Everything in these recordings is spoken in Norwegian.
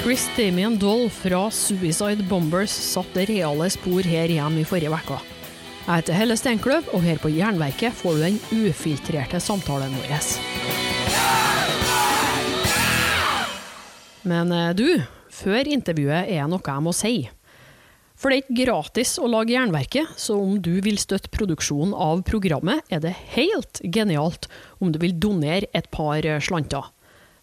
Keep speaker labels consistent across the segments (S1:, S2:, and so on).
S1: Chris Damien Doll fra Suicide Bombers satte reale spor her hjemme i forrige uke. Jeg heter Helle Steinkløv, og her på Jernverket får du den ufiltrerte samtalen vår. Men eh, du, før intervjuet er noe jeg må si. For det er ikke gratis å lage Jernverket, så om du vil støtte produksjonen av programmet, er det helt genialt om du vil donere et par slanter.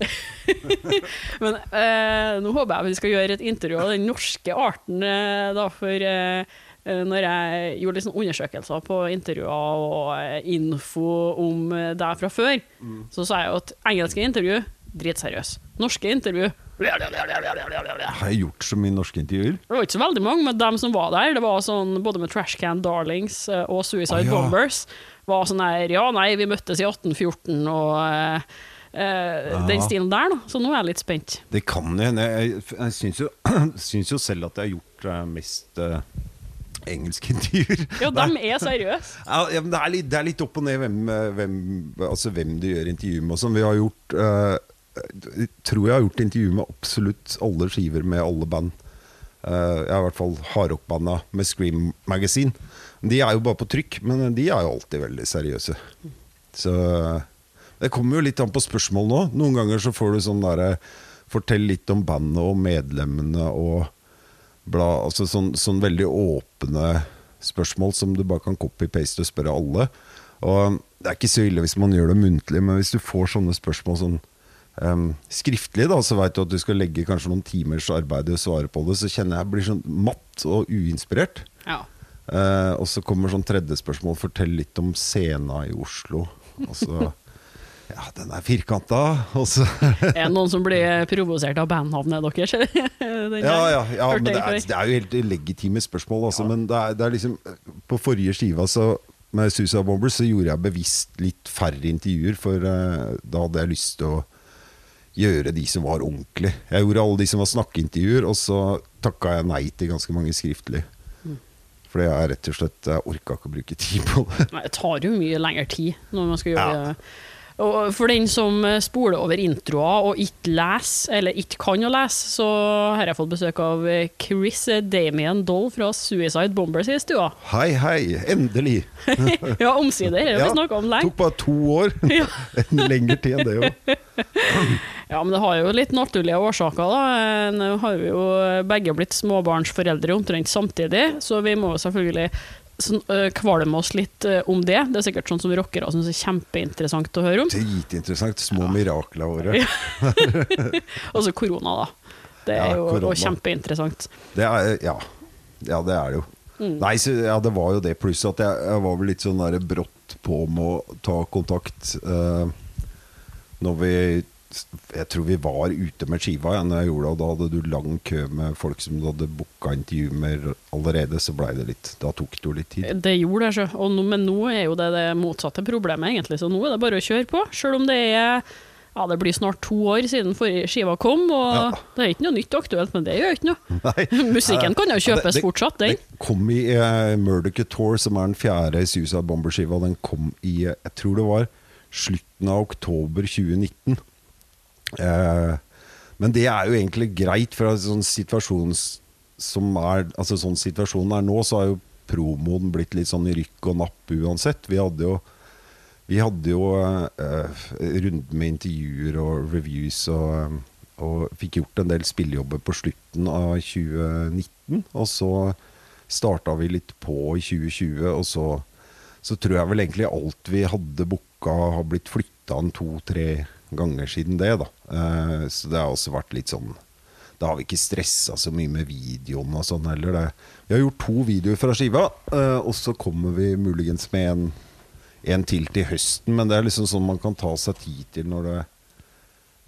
S1: Men eh, nå håper jeg vi skal gjøre et intervju av den norske arten, eh, da, for eh, eh når jeg gjorde sånn undersøkelser på intervjuer og eh, info om eh, deg fra før, mm. så sa jeg jo at engelske intervju dritseriøs. Norske intervju
S2: Har jeg gjort så mye norske intervjuer?
S1: Det var ikke så veldig mange, men dem som var der, det var sånn både med Trashcan Darlings og Suicide ah, ja. Bombers, var sånn her Ja, nei, vi møttes i 1814 og Uh, den stilen der, da. Så nå er jeg litt spent.
S2: Det kan hende. Jeg, jeg, jeg syns, jo, syns, jo, selv at jeg har gjort uh, mest uh, engelske intervjuer.
S1: Jo, de er seriøse.
S2: Ja, ja, det, er litt, det, er litt, opp og ned hvem, hvem, altså, hvem du gjør intervju med. Sånn. Vi har gjort Jeg tror jeg har gjort intervju med absolutt alle skiver med alle band. jeg har i hvert fall hardrockbanda med Scream Magazine. De er jo bare på trykk, men de er jo alltid veldig seriøse. Så det kommer jo litt an på spørsmål nå. Noen ganger så får du sånn derre Fortell litt om bandet og medlemmene og bla, altså sånn, sånn, veldig åpne spørsmål som du bare kan copy-paste og spørre alle. Og Det er ikke så ille hvis man gjør det muntlig, men hvis du får sånne spørsmål sånn um, skriftlig, da, så veit du at du skal legge kanskje noen timers arbeid i å svare på det, så kjenner jeg blir sånn matt og uinspirert.
S1: Ja.
S2: Uh, og så kommer sånn tredje spørsmål. Fortell litt om scena i Oslo. Og så ja, den er firkanta.
S1: er det noen som blir provosert av bandnavnet deres?
S2: ja, ja, ja men det er, det er, jo helt legitime spørsmål. Altså, ja. Men det er, det er, liksom På forrige skiva så, med Suicide Bombers så gjorde jeg bevisst litt færre intervjuer, for uh, da hadde jeg lyst til å gjøre de som var ordentlige. Jeg gjorde alle de som var snakkeintervjuer, og så takka jeg nei til ganske mange skriftlig. Fordi jeg rett og slett Jeg orka ikke å bruke tid på det.
S1: Nei, det tar jo mye lengre tid når man skal gjøre ja. det og for den som spoler over introa og ikke leser, eller ikke kan å lese, så har jeg fått besøk av Chris Damien Doll fra Suicide Bombers i stua.
S2: Hei, hei. Endelig.
S1: ja, omsider. Det har vi snakka om lenge.
S2: Tok bare to år. en lengre tid enn det jo.
S1: ja, men det har jo litt naturlige årsaker, da. Nå har vi jo begge blitt småbarnsforeldre omtrent samtidig, så vi må selvfølgelig sånn, uh, kvalme oss litt uh, om det. Det er sikkert sånn som rockere syns er kjempeinteressant å høre om.
S2: Dritinteressant. Små ja. mirakler våre året.
S1: Og så korona, da. Det er ja, jo kjempeinteressant.
S2: Det er, ja. ja, det er det jo. Mm. Nei, så, ja, det var jo det. Pluss at jeg, jeg, var vel litt sånn der brått på med å ta kontakt uh, når vi jeg tror vi var ute med skiva ja, når jeg gjorde det, og da hadde du lang kø med folk som du hadde booka intervju med allerede, så blei det litt Da tok det jo litt tid.
S1: Det gjorde det, så. Nå, men nå er jo det det motsatte problemet, egentlig. Så nå er det bare å kjøre på. Sjøl om det er ja, det blir snart to år siden forrige skiva kom, og ja. det er ikke noe nytt aktuelt, men det gjør ikke noe. Nei. Musikken kan jo kjøpes det, det, fortsatt, den.
S2: Den kom i uh, Murder Couture, som er den fjerde Suicide Bomber-skiva. Den kom i, jeg tror det var slutten av oktober 2019. Eh, men det er jo egentlig greit, for sånn situasjon som er Altså sånn situasjonen er nå, så har jo promoen blitt litt sånn rykk og napp uansett. Vi hadde jo vi hadde jo uh, runden med intervjuer og reviews og, og fikk gjort en del spillejobber på slutten av 2019. Og så starta vi litt på i 2020, og så, så tror jeg vel egentlig alt vi hadde booka, har blitt flytta en to-tre ganger siden det. da. Uh, så det har også vært litt sånn da har vi ikke stressa så mye med videoen og sånn heller. Det. Vi har gjort to videoer fra skiva, eh, og så kommer vi muligens med en, en til til høsten. Men det er liksom sånn man kan ta seg tid til når det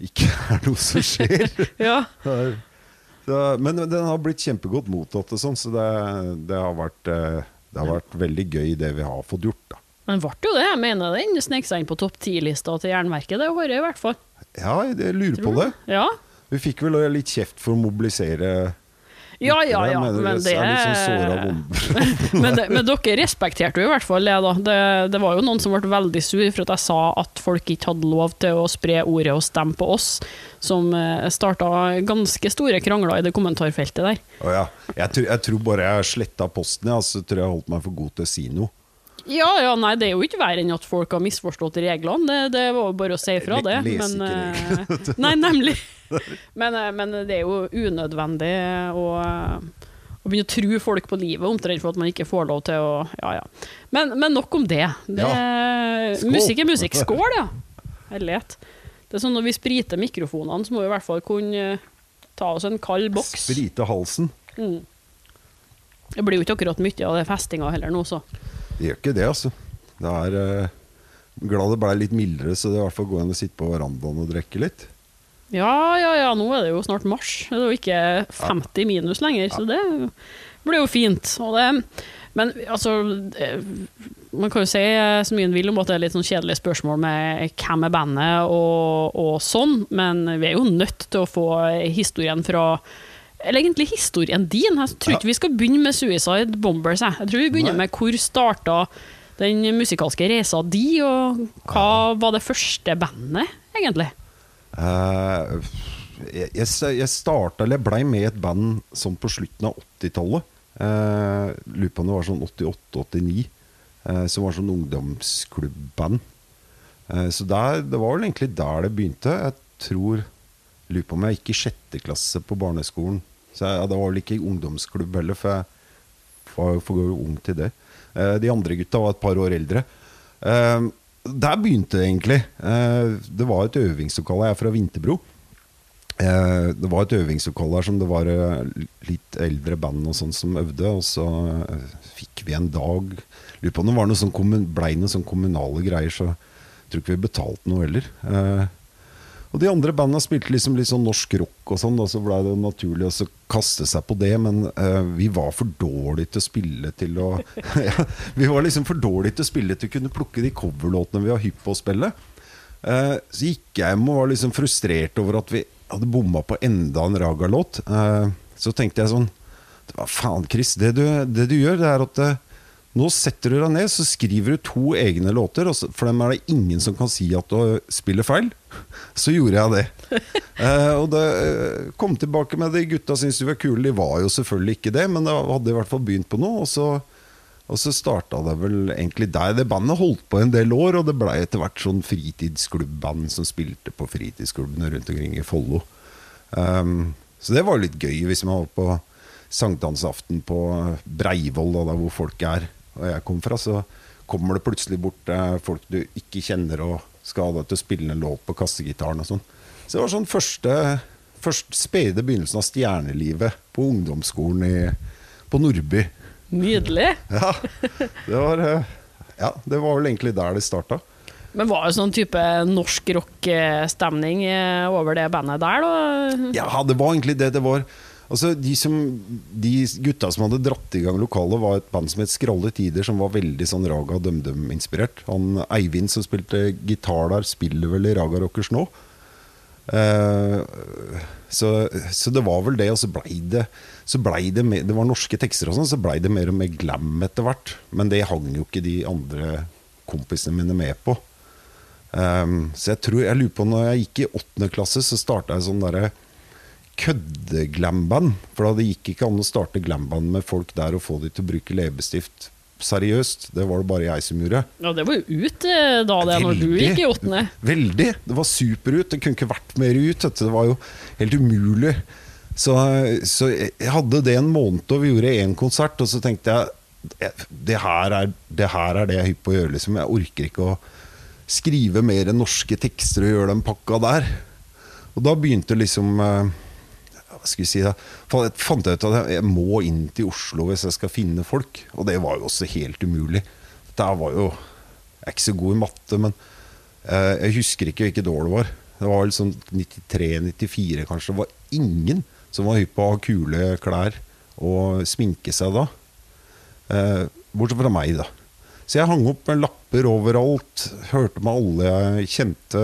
S2: ikke er noe som skjer.
S1: Ja.
S2: Er- men den har blitt kjempegodt mottatt, og sånn, så det, det, har vært, eh, det har vært veldig gøy, det vi har fått gjort. da
S1: Men ble jo det, jeg mener den snek seg inn på topp ti-lista til Jernverket det året, i hvert fall.
S2: Ja, jeg lurer på det.
S1: Ja.
S2: Vi fikk vel litt kjeft for å mobilisere
S1: Ja, ja, ja,
S2: mener
S1: men det
S2: er liksom
S1: men, det, men dere respekterte jo i hvert fall det, da. Det, det var jo noen som ble veldig sur for at jeg sa at folk ikke hadde lov til å spre ordet og stemme på oss, som eh, starta ganske store krangler i det kommentarfeltet der.
S2: Å ja. jeg, tror, jeg tror bare jeg sletta posten, ja, så tror jeg jeg holdt meg for god til å si noe.
S1: Ja, ja, nei, det er jo ikke verre enn at folk har misforstått reglene. Det, det var jo bare å si ifra, det. Men, eh, nei, nemlig. Men, eh, men det er jo unødvendig å, å begynne å true folk på livet omtrent for at man ikke får lov til å Ja, ja. Men, men nok om det. det. Musikk er musikk. Skål, ja. Herlighet. Det er sånn når vi spriter mikrofonene, så må vi i hvert fall kunne eh, ta oss en kald boks.
S2: Sprite halsen.
S1: Det blir jo ikke akkurat mye av det festinga heller nå, så.
S2: Det gjør ikke det, altså. Det er uh, Glad det ble litt mildere, så det i hvert fall går an å sitte på verandaen og drikke litt.
S1: Ja, ja, ja, nå er det jo snart mars. Det er jo ikke 50 minus lenger, så det blir jo fint. Det, men altså Man kan jo si så mye en vil om at det er litt sånn kjedelige spørsmål med hvem er bandet og, og sånn, men vi er jo nødt til å få historien fra eller egentlig historien din. Jeg tror ikke vi skal begynne med Suicide Bombers. Jeg, jeg tror vi begynner
S2: Nei.
S1: med hvor starta den musikalske reisa di, og hva var det første bandet, egentlig?
S2: Uh, jeg, jeg, starta, eller blei med i et band sånn på slutten av 80-tallet. Uh, Lurer på om det var sånn 88-89. eh, som var sånn ungdomsklubbband Eh, så der, det var vel egentlig der det begynte. Jeg tror Lurer på om jeg gikk i sjette klasse på barneskolen. Så jeg, det var vel ikke ungdomsklubb heller, for jeg var for ung til det. Eh, de andre gutta var et par år eldre. Eh, der begynte det egentlig. Eh, det var et øvingslokale. Jeg er fra Vinterbro. Det var et øvingslokale som det var litt eldre band og sånn som øvde. Og så fikk vi en dag Lurer på om det var noe sånn blei noen sånn kommunale greier, så jeg tror ikke vi betalte noe heller. Og de andre bandene spilte liksom litt sånn norsk rock og sånn, da, så blei det naturlig å kaste seg på det. Men uh, vi var for dårlige til å spille til å ja, Vi var liksom for dårlige til å spille til å kunne plukke de coverlåtene vi var hypp på å spille. Uh, så gikk jeg hjem og var liksom frustrert over at vi hadde bomma på enda en Raga-låt. Uh, så tenkte jeg sånn faen, Chris. Det du, det du gjør, det er at nå setter du deg ned, så skriver du to egne låter. For dem er det ingen som kan si at du spiller feil. Så gjorde jeg det. Eh, og det eh, kom tilbake med det. Gutta syntes de var kule. De var jo selvfølgelig ikke det, men det hadde i hvert fall begynt på noe. Og så, og så starta det vel egentlig der. Det bandet holdt på en del år, og det blei etter hvert sånn fritidsklubband som spilte på fritidsklubbene rundt omkring i Follo. Um, så det var litt gøy hvis man var på sankthansaften på Breivoll, da, der hvor folk er, og jeg kom fra, så kommer det plutselig bort eh, folk du ikke kjenner og skal ha deg til å spille en låt på kassegitaren og sånn. Så det var sånn første, første spede begynnelsen av stjernelivet på ungdomsskolen i, på Nordby.
S1: Nydelig.
S2: Ja, det var, eh, ja, det var vel egentlig der det starta.
S1: Men var det sånn type norsk rock-stemning eh, over det bandet der, da?
S2: Ja, det var egentlig det det var. Altså, de, som, de gutta som hadde dratt i gang lokalet, var et band som het Skralle Tider, som var veldig sånn Raga DumDum-inspirert. Han Eivind som spilte gitar der, spiller vel i Raga Rockers nå. Uh, så, så det var vel det, og så blei det så ble det, mer, det var norske tekster og sånn, så blei det mer og mer glam etter hvert. Men det hang jo ikke de andre kompisene mine med på. Um, så jeg tror, jeg lurer på når jeg gikk i åttende klasse, så starta jeg sånn derre kødde-glamband. For det gikk ikke an å starte glamband med folk der og få de til å bruke leppestift seriøst. Det var det bare jeg som gjorde.
S1: Ja, det var jo ut eh, da det, når du gikk i åttende.
S2: Veldig. Det var superut. Det kunne ikke vært mer ut. Det var jo helt umulig. Så, så jeg hadde det en måned, og vi gjorde én konsert, og så tenkte jeg det her er det, her er det jeg er hypp på å gjøre. Liksom. Jeg orker ikke å skrive mer norske tekster og gjøre den pakka der. Og da begynte liksom eh, skulle si da, fant Jeg ut at jeg må inn til Oslo hvis jeg skal finne folk. Og det var jo også helt umulig. Der var jo Jeg er ikke så god i matte, men eh, jeg husker ikke hvilket år det var. Det var vel sånn 93-94, kanskje. Det var ingen som var hypp på å ha kule klær og sminke seg da. Eh, bortsett fra meg, da. Så jeg hang opp med lapper overalt. Hørte med alle jeg kjente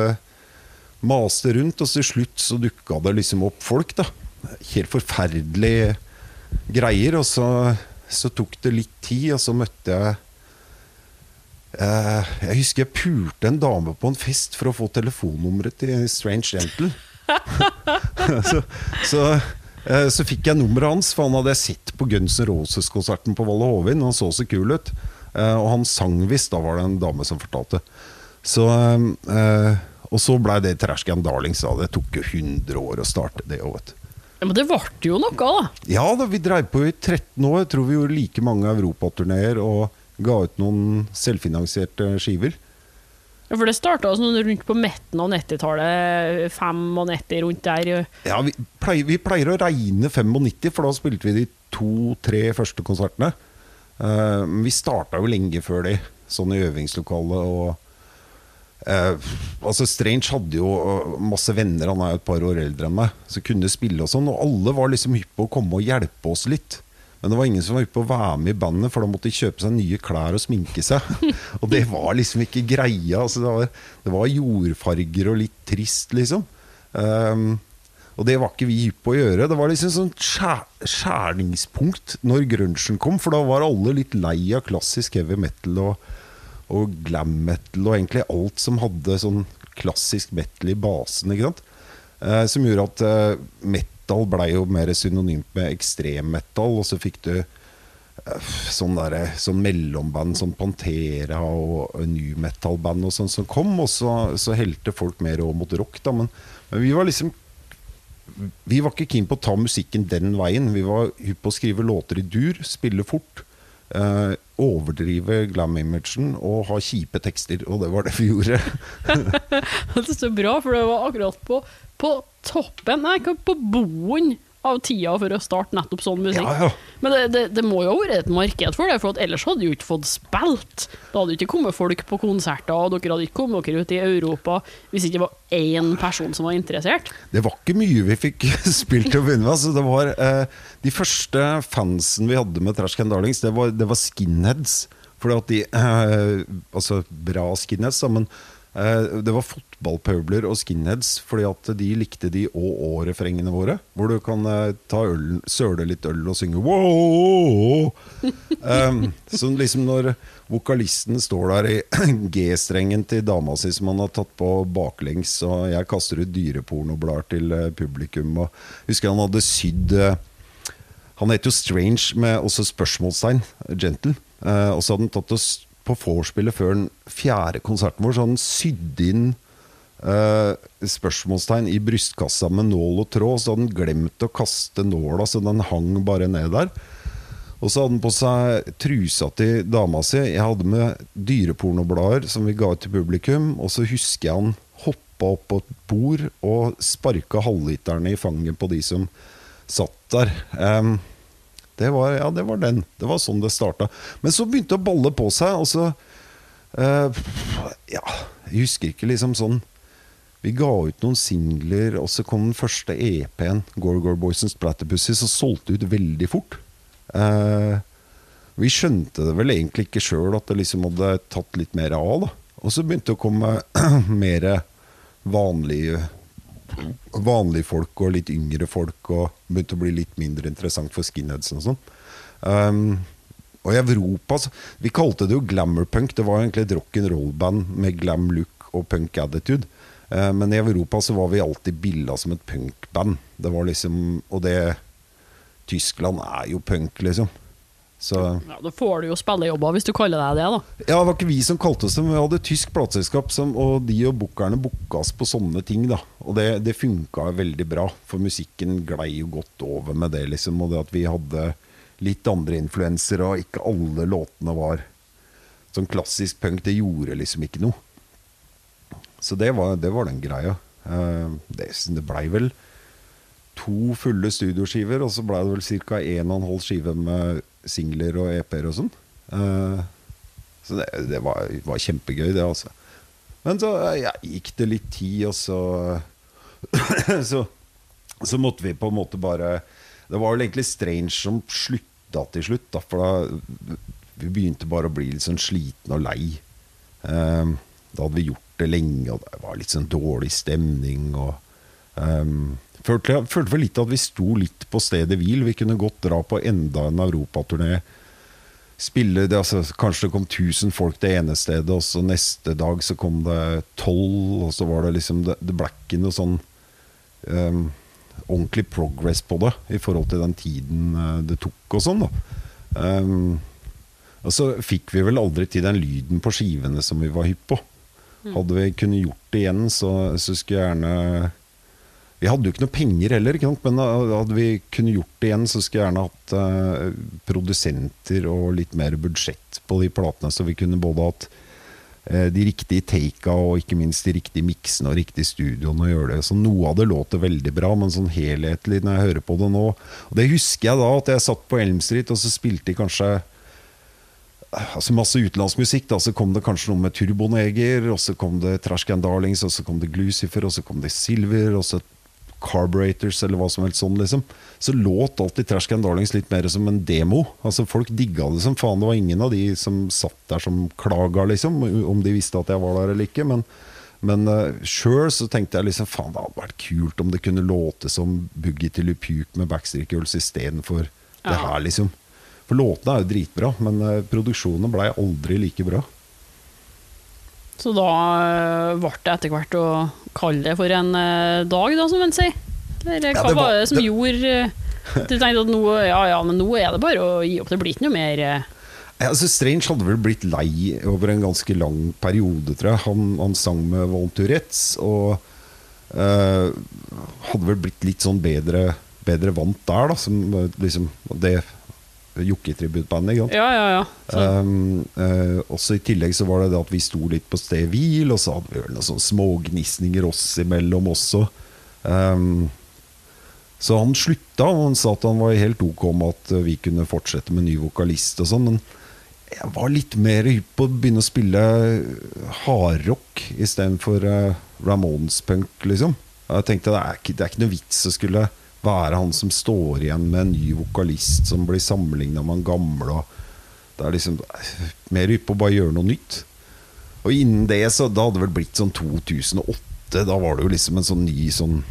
S2: maste rundt. Og til slutt så dukka det liksom opp folk, da. Helt forferdelige greier. Og så, så tok det litt tid, og så møtte jeg eh, Jeg husker jeg pulte en dame på en fest for å få telefonnummeret til Strange Gentle. så, så, eh, så fikk jeg nummeret hans, for han hadde jeg sett på Guns N' Roses-konserten på Valle Hovin. Han så så kul ut. Eh, og han sang visst, da var det en dame som fortalte. Så, eh, og så blei det Trashcan Darlings. Da. Det tok jo 100 år å starte det òg, vet du.
S3: Ja, men det ble jo noe, da.
S2: Ja da, vi dreiv på i 13 år. Jeg tror vi gjorde like mange europaturneer og ga ut noen selvfinansierte skiver.
S3: Ja, For det starta sånn rundt på midten av 90-tallet, 95 rundt der.
S2: Ja, vi pleier, vi pleier å regne 95, for da spilte vi de to-tre første konsertene. Uh, Men vi starta jo lenge før det, sånn i øvingslokalet. Og eh, altså Strange hadde jo eh, masse venner, han er jo et par år eldre enn meg, som kunne spille og sånn. Og alle var liksom hypp på å komme og hjelpe oss litt. Men det var ingen som var hypp på å være med i bandet, for da måtte de kjøpe seg nye klær og sminke seg. og det var liksom ikke greia. Altså det, var, det var jordfarger og litt trist, liksom. Um, og det var ikke vi hypp på å gjøre. Det var liksom sånn skjær, når grunchen kom, for da var alle litt lei av klassisk heavy metal og, og glam metal og egentlig alt som hadde sånn klassisk metal i basen. ikke sant? Eh, som gjorde at eh, metal blei jo mer synonymt med ekstremmetal, og så fikk du eh, sånn, der, sånn mellomband som Pantera og new metal-band og sånn som kom, og så, så helte folk mer over mot rock, da. Men, men vi var liksom vi var ikke keen på å ta musikken den veien. Vi var hypp på å skrive låter i dur, spille fort. Eh, overdrive glam-imagen og ha kjipe tekster. Og det var det vi gjorde.
S3: Det er så bra, for det var akkurat på, på toppen, nei, ikke på boen av tida for å starte nettopp sånn musikk.
S2: Ja, ja.
S3: Men det, det, det må jo ha vært et marked for det, for ellers hadde jo ikke fått spilt. Da hadde det ikke kommet folk på konserter, og dere hadde ikke kommet dere ut i Europa hvis ikke det var én person som var interessert.
S2: Det var ikke mye vi fikk spilt til å begynne med. Altså, det var, eh, de første fansen vi hadde med Trash Can Darlings, det var, det var skinheads. Fordi at de eh, Altså bra skinheads, da, men eh, det var fotballpøbler og skinheads fordi at de likte de å-å-refrengene våre. Hvor du kan eh, ta øl, søle litt øl og synge wow! um, så liksom når vokalisten står der i G-strengen til dama si som han har tatt på baklengs, og jeg kaster ut dyrepornoblader til eh, publikum og Husker han hadde sydd eh, han het jo Strange med også spørsmålstegn, Gentle. Uh, og så hadde han tatt oss på vorspielet før den fjerde konserten vår, så han sydd inn eh, spørsmålstegn i brystkassa med nål og tråd. Så hadde han glemt å kaste nåla, så den hang bare ned der. Og så hadde han på seg trusa til dama si. Jeg hadde med dyrepornoblader som vi ga ut til publikum. Og så husker jeg han hoppa opp på et bord og sparka halvliterne i fanget på de som satt der. Um, det var, ja, det var den. Det var sånn det starta. Men så begynte det å balle på seg, og så uh, Ja, jeg husker ikke liksom sånn Vi ga ut noen singler, og så kom den første EP-en, Gorgor Boys and Splatterpussy, som solgte ut veldig fort. Eh, vi skjønte det vel egentlig ikke sjøl at det liksom hadde tatt litt mer av. da Og så begynte det å komme mer vanlige vanlige folk og litt yngre folk, og begynte å bli litt mindre interessant for skinheads og sånn. Um, og i Europa så- Vi kalte det jo glamour punk. Det var egentlig et rock'n'roll-band med glam look og punk attitude. Eh, men i Europa så var vi alltid billa som et punkband. Det var liksom Og det Tyskland er jo punk, liksom. Så
S3: Ja, Da får du jo spillejobber hvis du kaller deg det, da.
S2: ja, Det var ikke vi som kalte oss det, men vi hadde et tysk plateselskap, og de og bookerne booka oss på sånne ting. da Og det, det funka veldig bra, for musikken glei jo godt over med det. liksom Og det at vi hadde litt andre influenser, og ikke alle låtene var sånn klassisk punk, det gjorde liksom ikke noe. Så det var, det var den greia. Eh, Det, det blei vel to fulle studioskiver, og så ble det vel ca. 1,5 skive med singler og EP-er og sånn. Eh, så det, det var, var kjempegøy, det, altså. Men så eh, ja, gikk det litt tid, og så så, så måtte vi på en måte bare Det var vel egentlig Strange som slutta til slutt, da, for da vi begynte bare å bli litt sånn slitne og lei. Da hadde vi gjort det lenge, og det var litt sånn dårlig stemning. Og, um, følte, følte vel litt at vi sto litt på stedet hvil. Vi kunne godt dra på enda en europaturné. Spille det, altså, Kanskje det kom 1000 folk det ene stedet, og så neste dag så kom det 12, og så var det liksom Det, det ble ikke noe sånn um, ordentlig progress på det i forhold til den tiden uh, det tok og sånn, da. Um, og så fikk vi vel aldri til den lyden på skivene som vi var hypp på. Hadde vi kunnet gjort det igjen, så, så skulle jeg gjerne Vi hadde jo ikke noe penger heller, men hadde vi kunnet gjort det igjen, så skulle jeg gjerne hatt uh, produsenter og litt mer budsjett på de platene, så vi kunne både hatt uh, de riktige taka og ikke minst de riktige miksene og riktige studioene å gjøre det. Så noe av det låter veldig bra, men sånn helhetlig når jeg hører på det nå. Og det husker jeg da, at jeg satt på Elm Street, og så spilte de kanskje altså masse utenlandsmusikk. Da. Så kom det kanskje noe med Turboneger, og så kom det Trash Darlings, og så kom det Glucifer, og så kom det Silver, og så Carburetors, eller hva som helst sånn, liksom. Så låt alltid Trash Darlings litt mer som en demo. Altså Folk digga det som faen. Det var ingen av de som satt der som klaga, liksom, om de visste at jeg var der eller ikke. Men, men uh, sjøl så tenkte jeg liksom faen, det hadde vært kult om det kunne låte som Boogie til lupuk med Backstreet Girls istedenfor ja. det her, liksom. For låtene er jo dritbra, men uh, produksjonen blei aldri like bra.
S3: Så da uh, ble det etter hvert å kalle det for en uh, dag, da, som en sier? Eller hva ja, var, var, det som det... gjorde Du tenkte at nå, ja, ja, men nå er det bare å gi opp, det blir ikke noe mer ja,
S2: altså Strange hadde vel blitt lei over en ganske lang periode, tror jeg. Han, han sang med Von Tourettes og hadde vel blitt litt sånn bedre, bedre vant der, da. Som, liksom, det jokketributbandet. Ikke?
S3: Ja, ja, ja.
S2: Um, uh, også I tillegg så var det det at vi sto litt på stedet hvil, og så hadde vi vel noen sånne smågnisninger oss imellom også. Um, så han slutta, og han sa at han var helt ok om at vi kunne fortsette med ny vokalist og sånn. Men jeg var litt mer hypp på å begynne å spille hardrock istedenfor uh, Ramones-punk, liksom. Jeg tenkte det er, ikke, det er ikke noe vits å skulle være han som står igjen med en ny vokalist som blir sammenligna med han gamle. Det er liksom mer hypp på å bare gjøre noe nytt. Og innen det, så da hadde det vel blitt sånn 2008. Da var det jo liksom en sånn ny sånn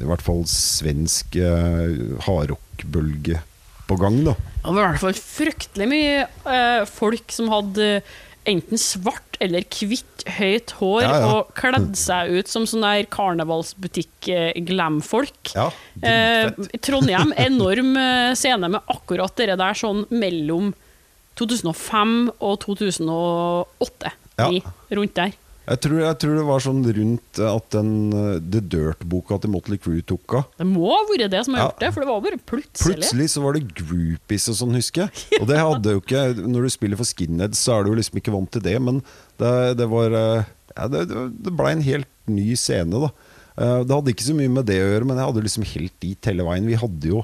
S2: I hvert fall svensk eh, hardrockbølge på gang, da.
S3: Det var i hvert fall fryktelig mye eh, folk som hadde enten svart eller hvitt høyt hår ja, ja. og kledd seg ut som sånn der karnevalsbutikk-glam-folk.
S2: Ja,
S3: eh, Trondheim, enorm eh, scene med akkurat det der sånn mellom 2005 og 2008. rundt der.
S2: Jeg tror, jeg tror, det var sånn rundt at den uh, The Dirt-boka til Motley Crew tok av.
S3: Det må ha vært det som har gjort det, for det var bare plutselig.
S2: Plutselig så var det groupies og sånn, husker jeg. Og det hadde jo ikke Når du spiller for skinheads, så er du liksom ikke vant til det, men det, det var uh, ja, det, det blei en helt ny scene, da. Det hadde ikke så mye med det å gjøre, men jeg hadde liksom helt dit hele veien. Vi hadde jo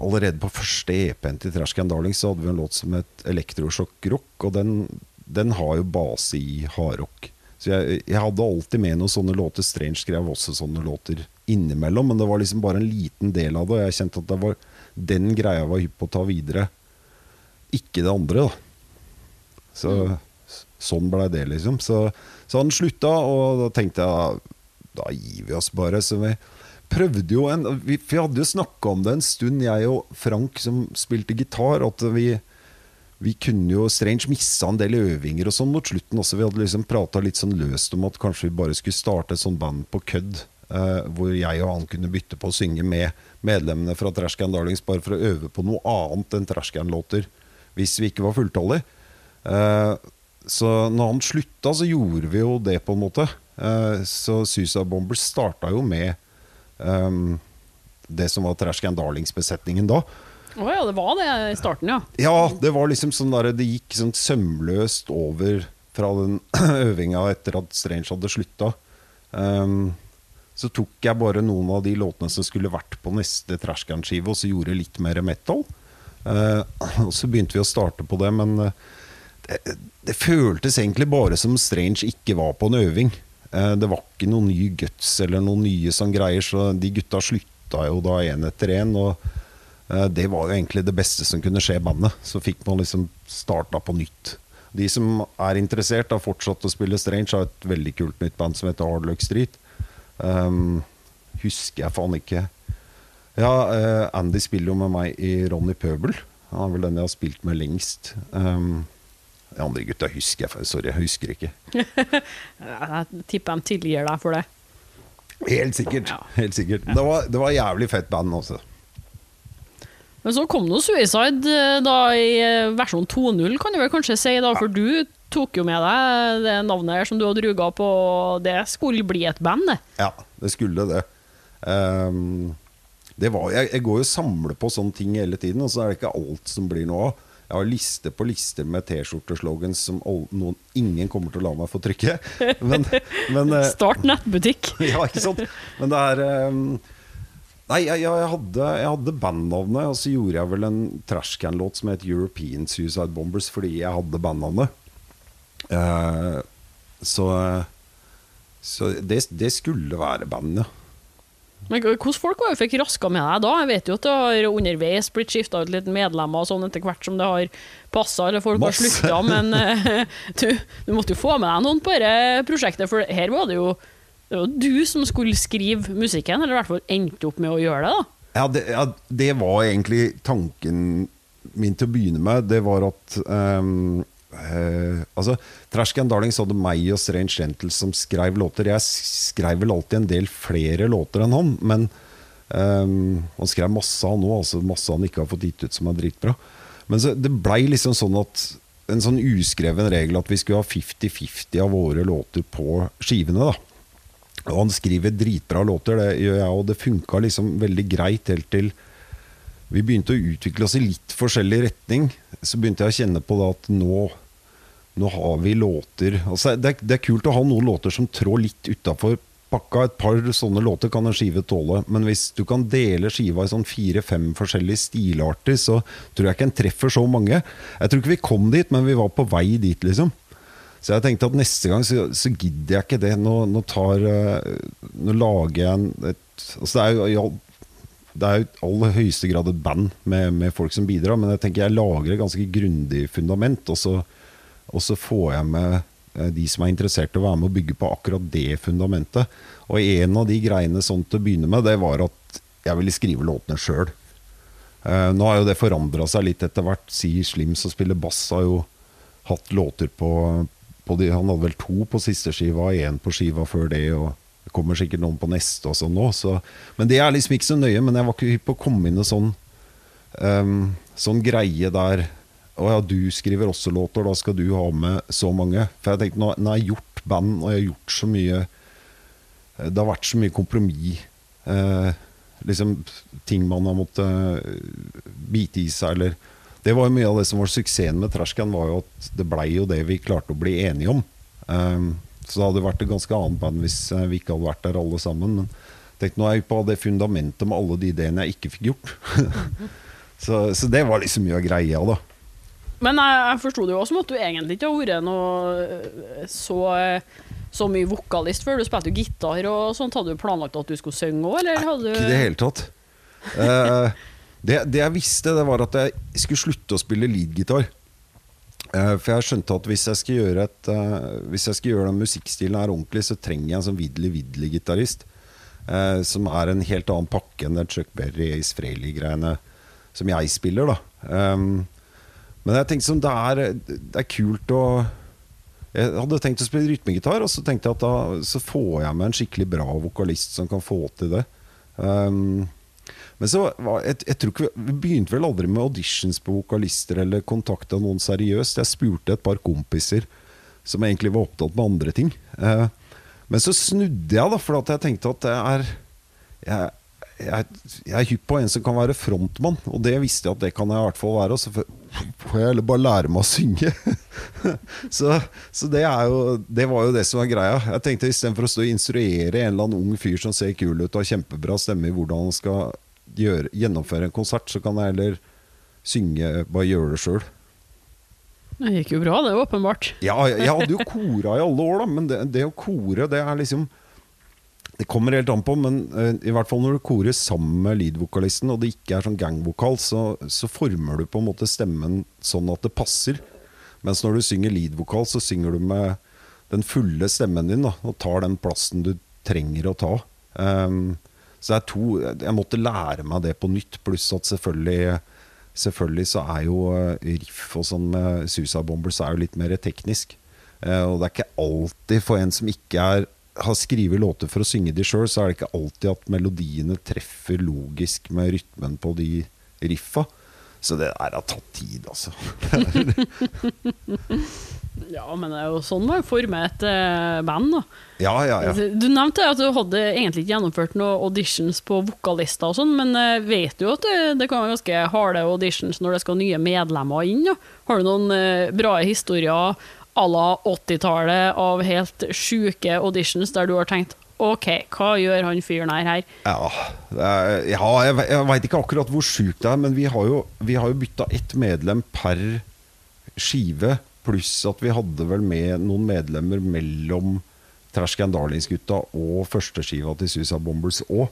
S2: Allerede på første EP-en til Trash Can Darling så hadde vi en låt som het Elektrosjokk Rock, og den den har jo base i hardrock. Så jeg, jeg, hadde alltid med noen sånne låter. Strange skrev også sånne låter innimellom, men det var liksom bare en liten del av det. Og jeg kjente at det var den greia var hypp på å ta videre. Ikke det andre, da. Så sånn blei det, liksom. Så, så han slutta, og da tenkte jeg da gir vi oss bare. Så vi prøvde jo en Vi, vi hadde jo snakka om det en stund, jeg og Frank som spilte gitar, at vi vi kunne jo Strange missa en del øvinger og sånn mot slutten også. Vi hadde liksom prata litt sånn løst om at kanskje vi bare skulle starte et sånt band på kødd. Uh, hvor jeg og han kunne bytte på å synge med medlemmene fra Trashcan Darlings bare for å øve på noe annet enn Trashcan-låter. Hvis vi ikke var fulltallige. Uh, så når han slutta, så gjorde vi jo det, på en måte. Uh, så Susa Bombers starta jo med um, det som var Trashcan Darlings-besetningen da.
S3: Å oh ja, det var det i starten, ja.
S2: Ja, det var liksom sånn der, det gikk sånn sømløst over fra den øvinga etter at Strange hadde slutta. Um, Så tok jeg bare noen av de låtene som skulle vært på neste Trashcan-skive, og så gjorde litt mer metal. Uh, og så begynte vi å starte på det, men eh, det, det føltes egentlig bare som Strange ikke var på en øving. Uh, det var ikke noen ny guts eller noen nye sånn greier, så de gutta slutta jo da én etter én. Og det var jo egentlig det beste som kunne skje i bandet. Så fikk man liksom starta på nytt. De som er interessert, har fortsatt å spille Strange, har et veldig kult nytt band som heter Hardluck Street. Um, husker jeg faen ikke. Ja, uh, Andy spiller jo med meg i Ronny Pøbel. Han er vel den jeg har spilt med lengst. Um, de andre gutta husker jeg, sorry, jeg husker ikke.
S3: Jeg tipper de tilgir deg for det.
S2: Helt sikkert.
S3: Ja.
S2: helt sikkert Det var, det var jævlig fett band også.
S3: Men så kom nå Suicide eh, da i eh, versjon 2.0, kan du vel kanskje si, da, for du tok jo med deg det navnet her som du hadde ruga på, det skulle bli et band, det.
S2: Ja, det skulle det. Um, det var, jeg, jeg går jo og samler på sånne ting hele tiden, og så er det ikke alt som blir noe av. Jeg har liste på lister med T-skjorteslogans som noen, ingen kommer til å la meg få trykke. Men, men eh,
S3: Start nettbutikk.
S2: ja, ikke sant? Men det er ehm, Nei, jeg, jeg, hadde, jeg hadde bandnavnet, og så gjorde jeg vel en trashcan-låt som het European Suicide Bombers fordi jeg hadde bandnavnet. Eh, så så det, det skulle være bandet.
S3: Men hvordan folk var jo fikk raska med deg da? Jeg vet jo at det har underveis blitt skifta ut litt medlemmer og sånn etter hvert som det har passa, eller folk
S2: Masse.
S3: har slutta, men eh, du, du måtte jo få med deg noen på dette prosjektet, for her var det jo det var du som skulle skrive musikken, eller i hvert fall endte opp med å gjøre det, da.
S2: Ja det, ja, det var egentlig tanken min til å begynne med. Det var at um, uh, Altså, Trashcan Darlings hadde meg og Strange Gentles som skrev låter. Jeg skrev vel alltid en del flere låter enn han, men um, han skrev masse, han òg. Altså masse han ikke har fått gitt ut som er dritbra. Men så, det blei liksom sånn at en sånn uskreven regel at vi skulle ha 50-50 av våre låter på skivene. da og han skriver dritbra låter, det gjør jeg, og det funka liksom veldig greit helt til vi begynte å utvikle oss i litt forskjellig retning. Så begynte jeg å kjenne på da at nå, nå har vi låter altså det, er, det er kult å ha noen låter som trår litt utafor pakka. Et par sånne låter kan en skive tåle, men hvis du kan dele skiva i sånn fire-fem forskjellige stilarter, så tror jeg ikke en treffer så mange. Jeg tror ikke vi kom dit, men vi var på vei dit, liksom. Så jeg tenkte at neste gang så, så gidder jeg ikke det. Nå, nå, tar, eh, nå lager jeg en et, altså det er jo det er jo i aller høyeste grad et band med, med folk som bidrar, men jeg tenker jeg lager et ganske grundig fundament, og så, og så får jeg med eh, de som er interessert i å være med og bygge på akkurat det fundamentet. Og en av de greiene sånn til å begynne med, det var at jeg ville skrive låtene sjøl. Uh, nå har jo det forandra seg litt etter hvert. Si Slim som spiller bass, har jo hatt låter på de, Han hadde vel to på siste skiva, én på skiva før det, og det kommer sikkert noen på neste og sånn nå. Så, men det er liksom ikke så nøye. Men jeg var ikke hypp på å komme inn i sånn um, Sånn greie der Å ja, du skriver også låter, da skal du ha med så mange. For jeg tenkte, nå, nå har jeg gjort band, og jeg har gjort så mye Det har vært så mye kompromiss. Uh, liksom ting man har måttet eh, bite i seg, eller Det var jo mye av det som var suksessen med Trashcan, var jo at det blei jo det vi klarte å bli enige om. Um, så det hadde vært et ganske annet band hvis eh, vi ikke hadde vært der alle sammen. Men tenk, nå er jeg på det fundamentet med alle de ideene jeg ikke fikk gjort. så, så det var liksom mye av greia, da.
S3: Men jeg, jeg forsto det jo også måtte du egentlig ikke har vært noe øh, så, så mye vokalist før. Du spilte jo gitar og sånt. Hadde du planlagt at du skulle synge òg, eller hadde
S2: Ikke i det hele tatt. Eh, det, det jeg visste, det var at jeg skulle slutte å spille leadgitar. Eh, for jeg skjønte at hvis jeg skal gjøre, et, eh, hvis jeg skal gjøre den musikkstilen her ordentlig, så trenger jeg en sånn Widley-Widley-gitarist. eh, som er en helt annen pakke enn det Chuck Berry, Ace Frehley-greiene som jeg spiller. da um, Men jeg tenkte sånn, det er, det er kult å Jeg hadde tenkt å spille rytmegitar, og så tenkte jeg at da så får jeg med en skikkelig bra vokalist som kan få til det. Um, men så var, jeg, jeg tror ikke vi, begynte vel aldri med auditions på vokalister eller kontakta noen seriøst. Jeg spurte et par kompiser som egentlig var opptatt med andre ting. Eh, men så snudde jeg, da, for jeg tenkte at det er jeg, jeg, jeg er hypp på en som kan være frontmann, og det visste jeg at det kan jeg i hvert fall være. Og så får jeg heller bare lære meg å synge. så så det, jo, det var jo det som var greia. Jeg tenkte Istedenfor å stå og instruere en eller annen ung fyr som ser kul ut og har kjempebra stemme i hvordan han skal gjøre, gjennomføre en konsert, så kan jeg heller synge, bare gjøre det sjøl.
S1: Det gikk jo bra, det åpenbart.
S2: Ja, jeg hadde jo kora i alle år, da, men det, det å kore, det er liksom det kommer helt an på, men uh, i hvert fall når du korer sammen med lead-vokalisten, og det ikke er sånn gangvokal, så, så, former du på en måte stemmen sånn at det passer. Mens når du synger lead-vokal, så synger du med den fulle stemmen din da, og tar den plassen du trenger å ta. Um, så det er to Jeg måtte lære meg det på nytt, pluss at selvfølgelig Selvfølgelig så er jo eh, riff og sånn med Susa Bombers er jo litt mer teknisk. Uh, og det er ikke alltid for en som ikke er har skrevet låter for å synge de sjøl, så er det ikke alltid at melodiene treffer logisk med rytmen på de riffa. Så det der har tatt tid, altså.
S1: ja, men det er jo sånn man former et uh, band, da.
S2: Ja, ja, ja.
S1: Du nevnte at du hadde egentlig ikke gjennomført noen auditions på vokalister og sånn, men uh, vet du at det, det, kan være ganske harde auditions når det skal nye medlemmer inn? Da? Har du noen uh, bra historier à la 80-tallet av helt sjuke auditions der du har tenkt OK, hva gjør han fyren her her?
S2: Ja, ja jeg, jeg veit ikke akkurat hvor sjukt det er, men vi har jo, vi jo bytta ett medlem per skive. Pluss at vi hadde vel med noen medlemmer mellom Trash Darlings-gutta og førsteskiva til Susa Bombers òg.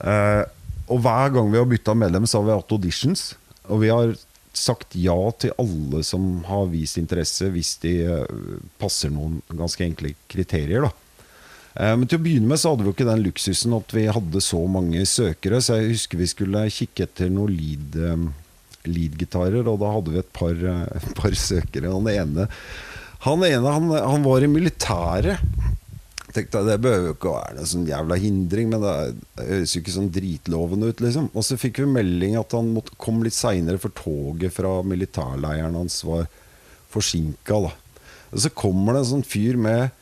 S2: Eh, og hver gang vi har bytta medlem, så har vi hatt auditions. Og vi har sagt ja til alle som har vist interesse, hvis de uh, passer noen ganske enkle kriterier. da. Uh, men til å begynne med så hadde vi jo ikke den luksusen at vi hadde så mange søkere. Så jeg husker vi skulle kikke etter noen lead, um, lead-gitarer, og da hadde vi et par, uh, par søkere. Han ene, han, ene han, han var i militæret tenkte jeg, Det behøver jo ikke å være noen sånn jævla hindring, men det, høres jo ikke sånn dritlovende ut, liksom. Og så fikk vi melding at han måtte, kom litt seinere, for toget fra militærleiren hans var forsinka. Og så kommer det en sånn fyr med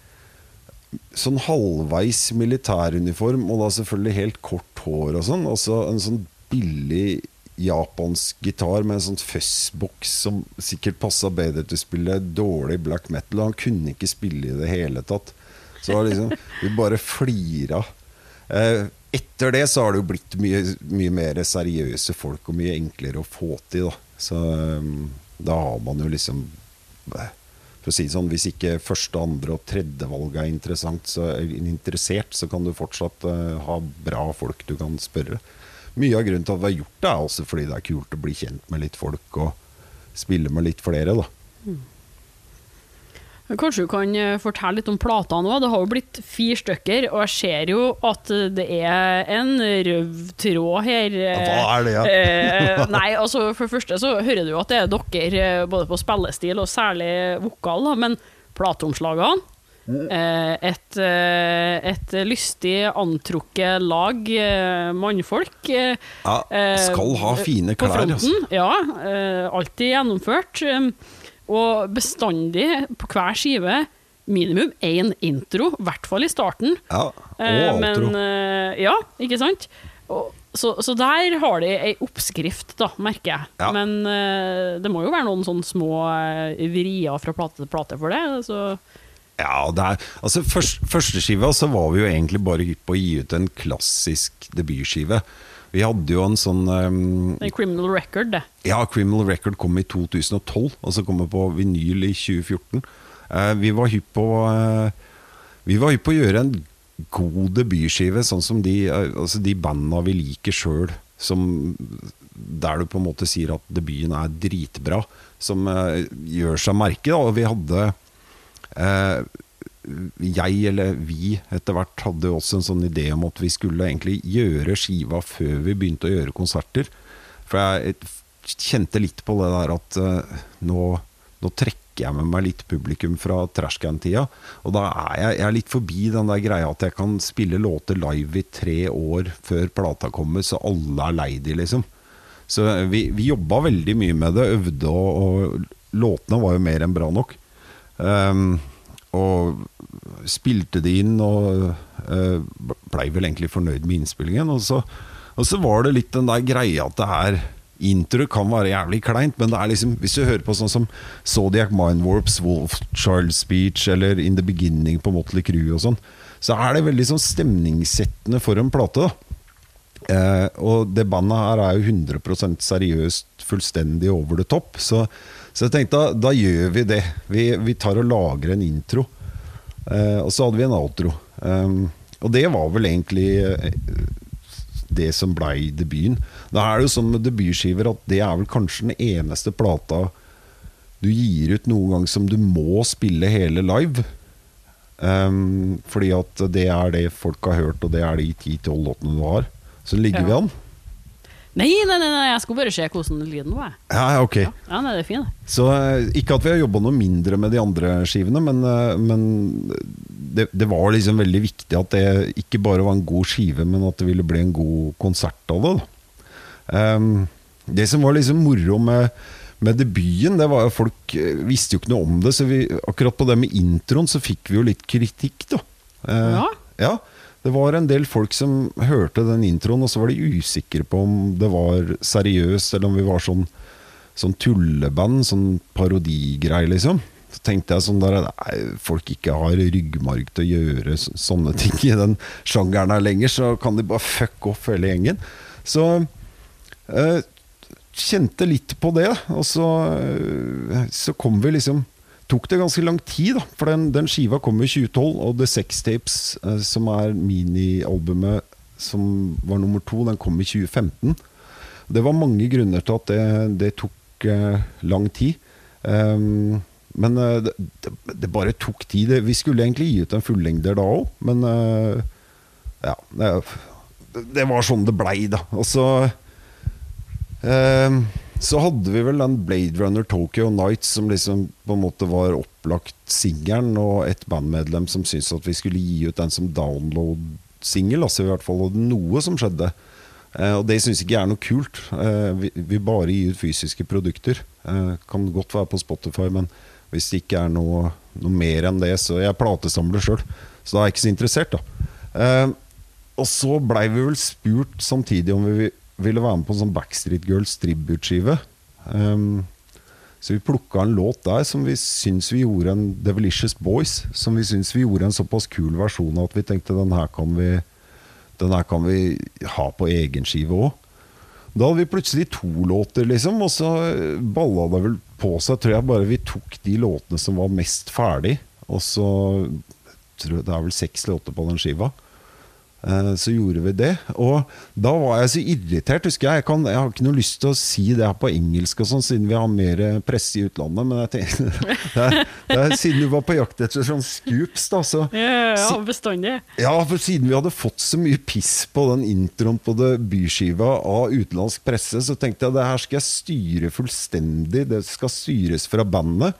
S2: sånn halvveis militæruniform, og da selvfølgelig helt kort hår og sånn. Altså så en sånn billig japansk gitar med en sånn fuzzboks som sikkert passa bedre til å spille dårlig black metal. Han kunne ikke spille i det hele tatt. Så liksom, vi bare flira. Eh, etter det så har det jo blitt mye, mye, mer seriøse folk og mye enklere å få til. Da. Så um, da har man jo liksom eh, For å si det sånn, hvis ikke første, andre og tredje valg er interessant, så, er interessert, så kan du fortsatt uh, ha bra folk du kan spørre. Mye av grunnen til at vi har gjort det, er også fordi det er kult å bli kjent med litt folk og spille med litt flere. da.
S1: Kanskje du kan eh, fortelle litt om platene òg. Det har jo blitt fire stykker, og jeg ser jo at det er en rød tråd her.
S2: Hva er det, ja?
S1: eh, nei, altså For det første så hører du at det er dere eh, både på spillestil og særlig vokal, men plateomslagene mm. eh, et, eh, et, lystig antrukket lag mannfolk.
S2: ja, skal ha fine klær, altså.
S1: Ja, alltid gjennomført. Og bestandig, på hver skive, minimum én intro, i hvert fall i starten.
S2: Ja, og eh,
S1: men, eh, ja, ikke sant? Og, så, så, der har de ei oppskrift, da, merker jeg. Ja. Men eh, det må jo være noen sånne små vrier fra plate til plate for det. Så
S2: ja, det er, altså først, Førsteskiva så var vi jo egentlig bare hypp på å gi ut en klassisk debutskive. Vi hadde jo en sånn um,
S1: Criminal Record, det.
S2: Ja, Criminal Record kom i 2012, og så kom det på vinyl i 2014. Uh, eh, vi var hypp på uh, Vi var hypp på å gjøre en god debutskive, sånn som de, uh, altså de banda vi liker sjøl. Der du på en måte sier at debuten er dritbra, som gjør seg merke. Og vi hadde jeg, eller vi, etter hvert hadde også en sånn idé om at vi skulle egentlig gjøre skiva før vi begynte å gjøre konserter. For jeg kjente litt på det der at uh, nå, nå, trekker jeg med meg litt publikum fra trashcan-tida. Og da er jeg, jeg er litt forbi den der greia at jeg kan spille låter live i tre år før plata kommer, så alle er lei de, liksom. Så vi, vi jobba veldig mye med det, øvde, og, og låtene var jo mer enn bra nok. Um, og spilte det inn og uh, blei vel egentlig fornøyd med innspillingen. Og så, Og så var det litt den der greia at det er Intro kan være jævlig kleint, men det er liksom hvis du hører på sånn som Zodiac Mindwarps, Wolf Child Speech eller In The Beginning på Motley Crew og sånn, så er det veldig sånn stemningssettende for en plate. Eh, og det bandet her er jo 100% seriøst, fullstendig over the top. Så, så jeg tenkte da, da gjør vi det. Vi, vi, tar og lager en intro. Eh, og så hadde vi en outro. Um, og det var vel egentlig eh, det som blei debuten. Da er det jo sånn med debutskiver at det er vel kanskje den eneste plata du gir ut noen gang som du må spille hele live. Um, fordi at det er det folk har hørt, og det er de 10-12 låtene du har. Så ligger
S3: Ja.
S2: vi an.
S1: Nei, nei, nei, nei, jeg skulle bare se hvordan lyden var.
S2: Ja, ja, ok.
S1: Ja, ja nei, det er fint.
S2: Så eh, Ikke at vi har jobba noe mindre med de andre skivene, men, eh, men det, det var liksom veldig viktig at det ikke bare var en god skive, men at det ville bli en god konsert av det. Ehm, det som var liksom moro med, med debuten, det var jo folk eh, visste jo ikke noe om det. Så vi, akkurat på det med introen så fikk vi jo litt kritikk, da. Uh,
S1: Ja.
S2: ja. Det var en del folk som hørte den introen, og så var de usikre på om det var seriøst, eller om vi var sånn, sånn tulleband, sånn parodigreie, liksom. Så tenkte jeg sånn der Nei, folk ikke har ryggmarg til å gjøre sånne ting i den sjangeren her lenger, så kan de bare fuck off hele gjengen. Så eh, kjente litt på det, og så, eh, så kom vi liksom tok det ganske lang tid, da. For den, den skiva kom i 2012, og The Sex Tapes, eh, som er minialbumet som var nummer to, den kom i 2015. Det var mange grunner til at det, det tok eh, lang tid. Um, men eh, det, det, bare tok tid. Vi skulle egentlig gi ut en fullengder da òg, men uh, ja. Det, det var sånn det blei, da. Og så Ehm, så hadde vi vel den Blade Runner Tokyo Nights som liksom på en måte var opplagt singelen, og et bandmedlem som syntes at vi skulle gi ut den som download-singel. Altså i hvert fall noe som skjedde. Eh, og det syns ikke jeg er noe kult. Eh, vi, vi bare gir ut fysiske produkter. Eh, kan godt være på Spotify, men hvis det ikke er noe, noe mer enn det, så Jeg er platesamler sjøl, så da er jeg ikke så interessert, da. Eh, og så blei vi vel spurt samtidig om vi ville være med på en sånn Backstreet Girls tribute-skive. Um, så vi plukka en låt der som vi syns vi gjorde en Devilicious Boys. Som vi syns vi gjorde en såpass kul versjon av at vi tenkte den her kan vi, den her kan vi ha på egen skive òg. Da hadde vi plutselig to låter, liksom, og så balla det vel på seg. Tror jeg bare vi tok de låtene som var mest ferdig, og så tror jeg Det er vel seks låter på den skiva. Eh, Så gjorde vi det. Og da var jeg så irritert, husker jeg. Jeg, kan, jeg har ikke noe lyst til å si det her på engelsk, og sånn, siden vi har mer presse i utlandet. Men jeg tenkte, det det siden du var på jakt etter sånn scoops, da, så
S1: Ja,
S2: Si-
S1: bestandig.
S2: ja, for siden vi hadde fått så mye piss på den introen på det byskiva av utenlandsk presse, så tenkte jeg det her skal jeg styre fullstendig. Det skal styres fra bandet.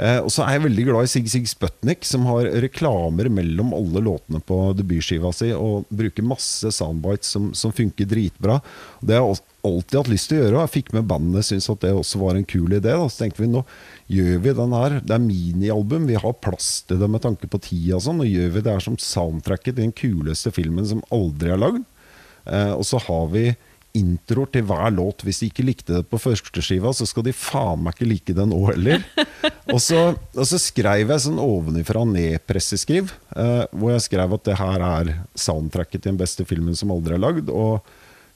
S2: Eh, og så er jeg veldig glad i Sig Sig Sputnik, som har reklamer mellom alle låtene på debutskiva si, og bruker masse soundbites som, som funker dritbra. Det har jeg alltid hatt lyst til å gjøre, og jeg fikk med bandet syntes at det også var en kul idé. Da. Så tenkte vi nå gjør vi den her. Det er minialbum, vi har plass til det med tanke på tida og sånn, og gjør vi det her som soundtracket til den kuleste filmen som aldri er lagd. Eh, og så har vi introer til hver låt. Hvis de ikke likte det på førsteskiva, så skal de faen meg ikke like det nå heller. og, så, og så skrev jeg sånn ovenifra ned-presseskriv, eh, hvor jeg skrev at det her er soundtracket til den beste filmen som aldri er lagd. Og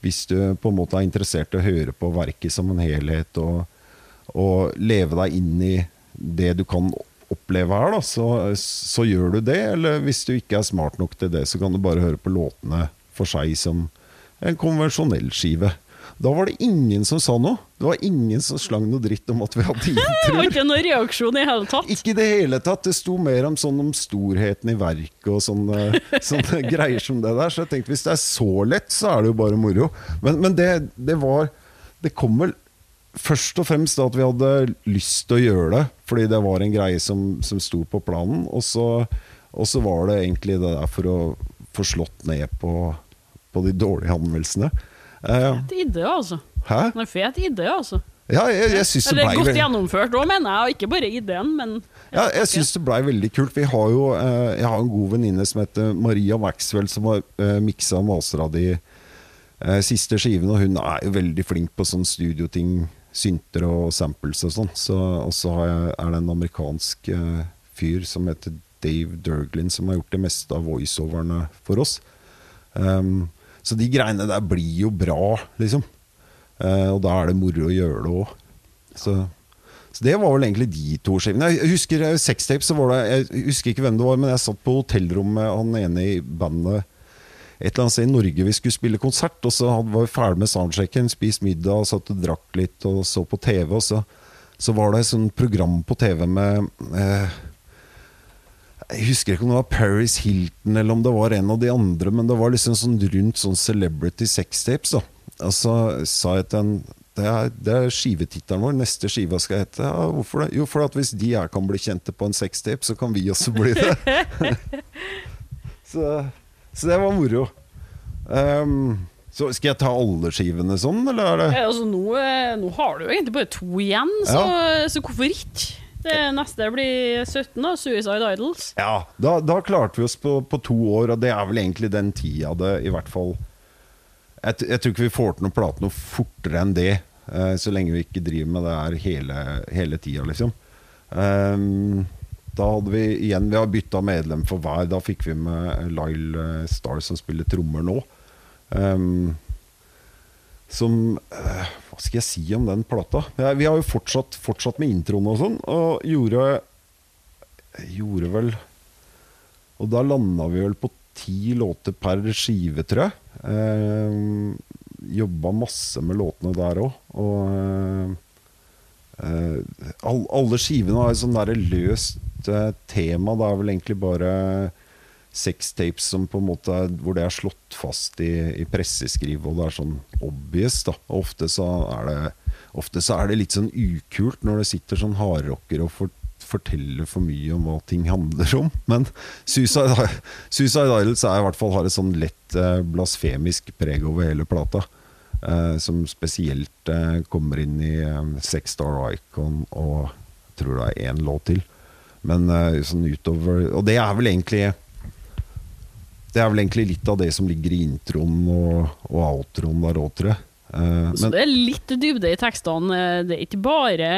S2: hvis du på en måte er interessert i å høre på verket som en helhet, og, og leve deg inn i det du kan oppleve her, da, så, så gjør du det. Eller hvis du ikke er smart nok til det, så kan du bare høre på låtene for seg som en konvensjonell skive. Da var det ingen som sa noe. Det var ingen som slang noe dritt om at vi hadde
S1: Det var ikke noen reaksjon i hele tatt.
S2: Ikke i det hele tatt. Det sto mer om, sånn om storheten i verket og sånne, sånne greier som det der. Så jeg tenkte hvis det er så lett, så er det jo bare moro. Men, men det, det var Det kom vel først og fremst da at vi hadde lyst til å gjøre det, fordi det var en greie som, som sto på planen. Og så, og så var det egentlig det der for å få slått ned på, på de dårlige anmeldelsene. Eh,
S1: Fet idé, altså.
S2: hæ?
S1: Er fet idé, altså.
S2: Ja, jeg, jeg syns det blei
S1: godt gjennomført òg, mener jeg. Og ikke bare ideen, men
S2: Ja, jeg syns det blei veldig kult. Vi har jo, eh, jeg har en god venninne som heter Maria Maxwell, som har eh, miksa og de eh, siste skiven, og hun er jo veldig flink på sånn studioting, synter og samples og sånn. Så, og så er det en amerikansk fyr som heter Dave Durglin, som har gjort det meste av voiceoverne for oss. Um, så de greiene der blir jo bra, liksom. Eh, og da er det moro å gjøre det òg. Så, så det var vel egentlig de to skivene. Jeg husker eh, sextape, så var det Jeg husker ikke hvem det var, men jeg satt på hotellrommet han ene i bandet et eller annet sted i Norge vi skulle spille konsert, og så var vi ferdig med soundchecken, spist middag, satt og drakk litt og så på TV, og så, så var det et sånt program på TV med eh, Jeg husker ikke om det var Paris Hilton eller om det var en av de andre, men det var liksom sånn rundt sånn celebrity sextapes. Og så sa jeg til en det er, det er skivetittelen vår. Neste skiva skal hete ja, Hvorfor det? Jo, for at hvis de her kan bli kjente på en sextape, så kan vi også bli det. så, så det var moro. Um, så skal jeg ta alle skivene sånn, eller er det
S1: ja, Altså, nå, eh, nå har du jo egentlig bare to igjen, så, så hvorfor ikke? Det neste blir 17, da. Suicide Idols.
S2: Ja, da, da klarte vi oss på, på to år, og det er vel egentlig den tida det i hvert fall Jeg, jeg tror ikke vi får til noen plate noe fortere enn det, eh, så lenge vi ikke driver med det her hele, hele tida, liksom. Um, da hadde vi igjen Vi har bytta medlem for hver. Da fikk vi med Lyle eh, Star, som spiller trommer nå. Ehm, som eh, Hva skal jeg si om den plata? Vi har jo fortsatt, fortsatt med introen og sånn, og gjorde Gjorde vel Og da landa vi vel på ti låter per skive, tror jeg. Eh, jobba masse med låtene der òg. Og eh, eh, all, alle skivene har et sånn derre løst eh, tema. Det er vel egentlig bare sextapes som på en måte er, hvor det er slått fast i, i presseskriv, og det er sånn obvious. da Ofte så det Ofte så er det litt sånn ukult når det sitter sånn hardrockere og for, forteller for mye om hva ting handler om. Men Suicide, Suicide Idols er i hvert fall har et sånn lett eh, blasfemisk preg over hele plata. Eh, som spesielt eh, kommer inn i eh, Sex Star Icon og jeg tror det er én låt til. Men eh, sånn utover Og det er vel egentlig Det er vel egentlig litt av det som ligger i introen og, og outroen der òg, tror jeg. Eh,
S1: Så
S2: men
S1: det er litt dybde i tekstene. Det er ikke bare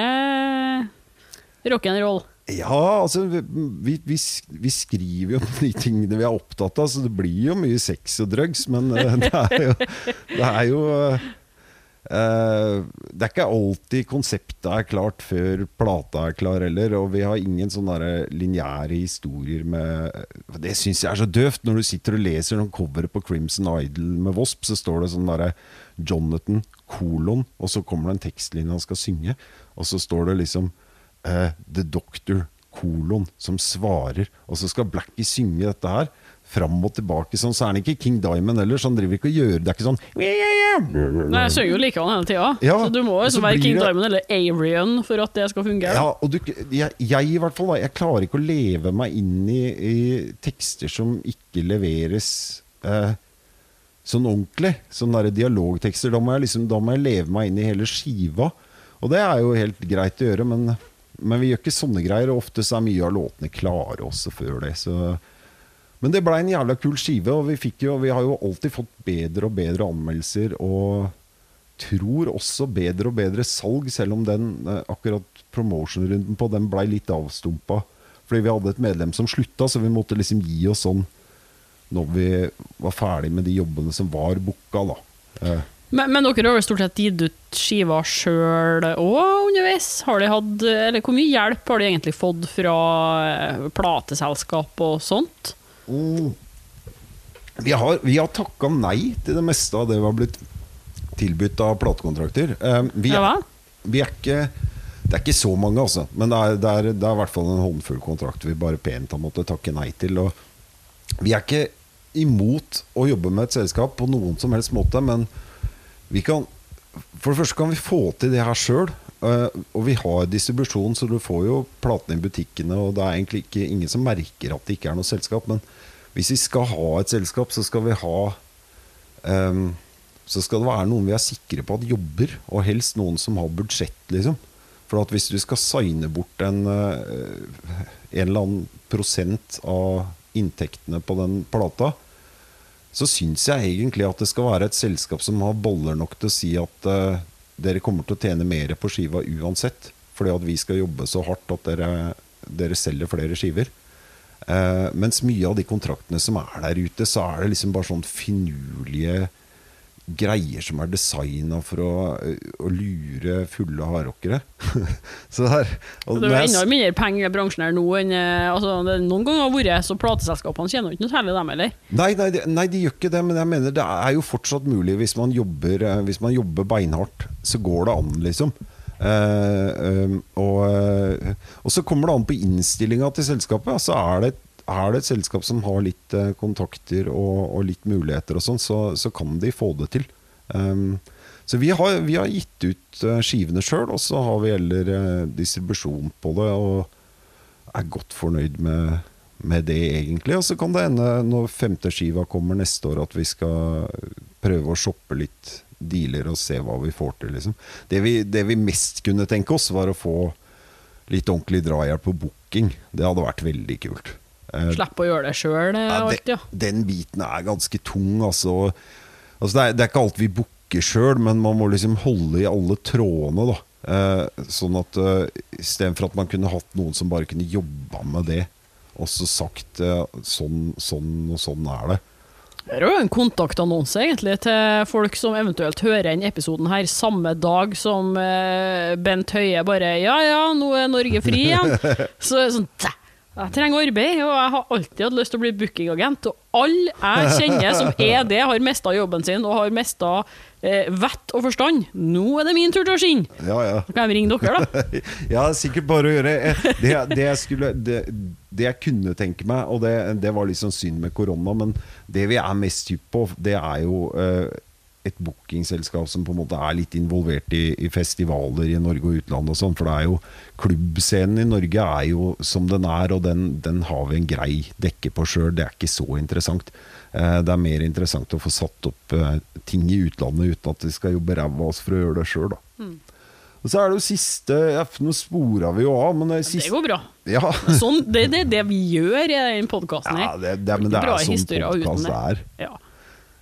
S1: rock'n'roll.
S2: ja, altså vi, vi, vi skriver jo om de tingene vi er opptatt av, så det blir jo mye sex og drugs, men eh, det er jo, det er jo eh, det er ikke alltid konseptet er klart før plata er klar heller. Og vi har ingen sånne lineære historier med Det syns jeg er så døvt. Når du sitter og leser noen coveret på Crimson Idol med Wasp, så står det sånn derre Jonathan kolon, og så kommer det en tekstlinje han skal synge, og så står det liksom eh, The Doctor kolon som svarer, og så skal Blackie synge dette her. Fram og tilbake, sånn, så er han ikke King Diamond heller. Så han driver ikke og gjør Det er ikke sånn
S1: Nei, jeg synger jo likevel hele tida.
S2: Ja,
S1: så du må
S2: jo så
S1: liksom være King
S2: det-
S1: Diamond eller Arian for at det skal fungere.
S2: Ja, og du, jeg, jeg i hvert fall da, Jeg klarer ikke å leve meg inn i, i tekster som ikke leveres eh, sånn ordentlig. Sånne der dialogtekster. Da må, jeg liksom, da må jeg leve meg inn i hele skiva. Og det er jo helt greit å gjøre, men, men vi gjør ikke sånne greier. Og ofte så er mye av låtene klare også før det. Så. Men det blei en jævla kul skive, og vi, jo, vi har jo alltid fått bedre og bedre anmeldelser. Og tror også bedre og bedre salg, selv om den eh, akkurat promotion-runden på den blei litt avstumpa. Fordi vi hadde et medlem som slutta, så vi måtte liksom gi oss sånn når vi var ferdig med de jobbene som var booka, da. Eh,
S1: Men, men dere har jo stort sett gitt ut skiva sjøl òg underveis? Har de hatt, eller hvor mye hjelp har de egentlig fått fra eh, plateselskap og sånt?
S2: Mm. Vi har, vi har takka nei til det meste av det vi har blitt tilbudt av platekontrakter. Eh, vi,
S1: Ja
S2: er, vi er ikke Det er ikke så mange, altså. Men det er, det er, det er i hvert fall en håndfull kontrakter vi bare pent har måttet takke nei til. Og vi er ikke imot å jobbe med et selskap på noen som helst måte, men vi kan For det første kan vi få til det her sjøl. Og vi har distribusjon, så du får jo platene i butikkene, og det er egentlig ikke, ingen som merker at det ikke er noe selskap. Men hvis vi skal ha et selskap, så skal vi ha um, Så skal det være noen vi er sikre på at jobber, og helst noen som har budsjett, liksom. For at hvis du skal signe bort en, eh, en eller annen prosent av inntektene på den plata, så syns jeg egentlig at det skal være et selskap som har boller nok til å si at eh, dere kommer til å tjene mer på skiva uansett. Fordi at vi skal jobbe så hardt at dere, dere selger flere skiver. Eh, mens mye av de kontraktene som er der ute, så er det liksom bare sånn finurlige greier som er designa for å, å, lure fulle hardrockere. så
S1: der, det er enda mindre penger i bransjen her nå enn eh, altså, det Noen ganger har vært så plateselskapene tjener ikke noe særlig, dem heller.
S2: Nei, nei, nei, de gjør ikke det, men jeg mener det er jo fortsatt mulig hvis man jobber, eh, hvis man jobber beinhardt. Så går det an, liksom. Uh, um, og, uh, og, så kommer det an på innstillinga til selskapet. Så er det, er det, et selskap som har litt uh, kontakter og, og, litt muligheter, og sånn, så, så, kan de få det til. Um, så vi har, vi har, gitt ut skivene sjøl, og så har vi heller distribusjon på det. Og er godt fornøyd med, med det, egentlig. Og så kan det ende, når femte skiva kommer neste år, at vi skal prøve å shoppe litt dealer og se hva vi får til. Liksom. Det, vi, det, vi, mest kunne tenke oss, var å få litt ordentlig drahjelp på booking. Det hadde vært veldig kult.
S1: Eh, Slippe å gjøre det sjøl,
S2: ja, ja. Den biten er ganske tung, altså. altså det, er, det, er, ikke alt vi booker sjøl, men man må liksom holde i alle trådene, da. Eh, sånn at uh, istedenfor at man kunne hatt noen som bare kunne jobba med det, og så sagt uh, sånn, sånn og sånn er det.
S1: Det er jo en kontaktannonse egentlig til folk som eventuelt hører inn episoden her samme dag som eh, Bent Høie bare Ja ja, nå er Norge fri igjen. Så sånn jeg trenger arbeid, og jeg har alltid hatt lyst til å bli bookingagent. Og alle jeg kjenner som er det, har mista jobben sin og har mista eh, vett og forstand. Nå er det min tur til å skinne!
S2: Ja, ja.
S1: kan jeg ringe dere, da.
S2: ja, sikkert bare å gjøre. Det, det, jeg skulle, det, det, jeg kunne tenke meg, og det, det var sånn synd med korona, men det vi er mest hypp på, det er jo eh, et bookingselskap som på en måte er litt involvert i, i festivaler i Norge og utlandet og sånn. For det er jo klubbscenen i Norge er jo som den er, og den, den har vi en grei dekke på sjøl. Det er ikke så interessant. Eh, det er mer interessant å få satt opp eh, ting i utlandet uten at vi skal jobbe ræva av oss for å gjøre det sjøl, mm. Og så er det jo siste Nå spora vi jo av, men det, siste,
S1: det går bra.
S2: Ja.
S1: Sånn, det er det, det, vi gjør i den podkasten
S2: her. Ja, det, det, men det er sånn podkast er. Ja.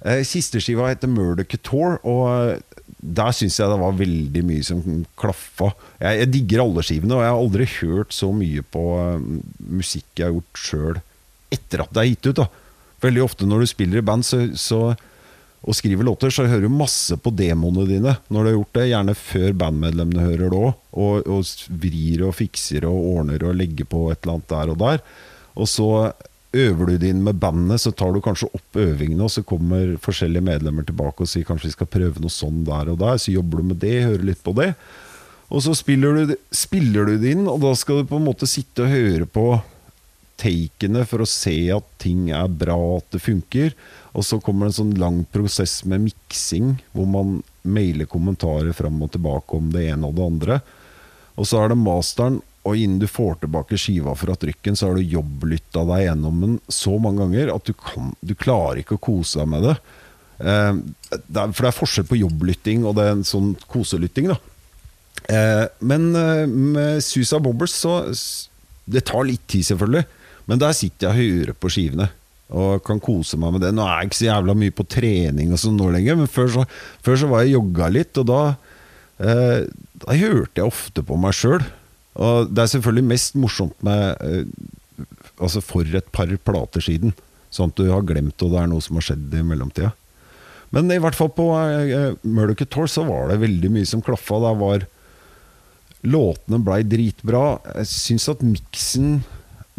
S2: Eh, siste skiva heter Murder Couture, og eh, der syns jeg det var veldig mye som klaffa. Jeg, jeg, digger alle skivene, og jeg har aldri hørt så mye på uh, musikk jeg har gjort sjøl etter at det er gitt ut. da Veldig ofte når du spiller i band så, så, og skriver låter, så hører du masse på demoene dine når du har gjort det. Gjerne før bandmedlemmene hører det òg. Og, og vrir og fikser og ordner og legger på et eller annet der og der. Og så øver du det inn med bandet, så tar du kanskje opp øvingene, og så kommer forskjellige medlemmer tilbake og sier kanskje vi skal prøve noe sånn der og der. Så jobber du med det, hører litt på det. Og så spiller du, spiller du det inn, og da skal du på en måte sitte og høre på takene for å se at ting er bra, at det funker. Og så kommer det en sånn lang prosess med miksing, hvor man mailer kommentarer fram og tilbake om det ene og det andre. Og så er det masteren, og innen du får tilbake skiva fra trykken, så har du jobblytta deg gjennom den så mange ganger at du, kan, du klarer ikke å kose deg med det. Eh, det er, for det er forskjell på jobblytting og det er en sånn koselytting, da. Eh, men eh, med Susa Bobbers så Det tar litt tid, selvfølgelig. Men der sitter jeg og hører på skivene. Og kan kose meg med det. Nå er jeg ikke så jævla mye på trening og sånn nå lenger, men før så, før så var jeg jogga litt, og da, eh, da hørte jeg ofte på meg sjøl. Og det er selvfølgelig mest morsomt med uh, Altså for et par plater siden. Sånn at du har glemt og det er noe som har skjedd i mellomtida. Men i hvert fall på uh, Murdoch Tour så var det veldig mye som klaffa. Der var Låtene blei dritbra. Jeg syns at miksen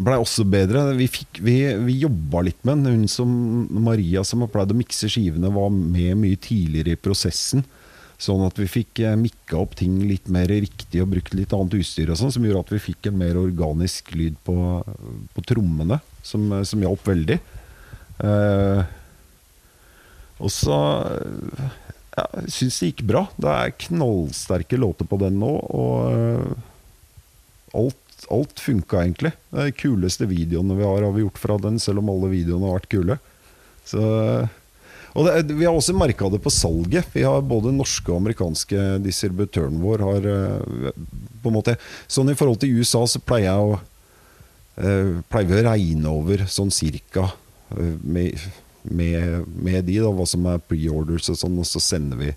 S2: blei også bedre. Vi, fikk, vi, vi jobba litt med den. Hun som Maria som har pleid å mikse skivene, var med mye tidligere i prosessen. Sånn at vi fikk eh, mikka opp ting litt mer riktig og brukt litt annet utstyr, og sånn, som gjorde at vi fikk en mer organisk lyd på, på trommene, som, som hjalp veldig. Eh, og så ja, syns det gikk bra. Det er knallsterke låter på den nå, og uh, alt, alt funka egentlig. De kuleste videoene vi har, har vi gjort fra den, selv om alle videoene har vært kule. Så og det, Vi har også merka det på salget. Vi har Både norske og amerikanske distributøren vår har eh, på en måte Sånn I forhold til USA så pleier jeg å uh, pleier vi å regne over sånn cirka uh, med med, med de, da, hva som er pre-orders og sånn, og så sender vi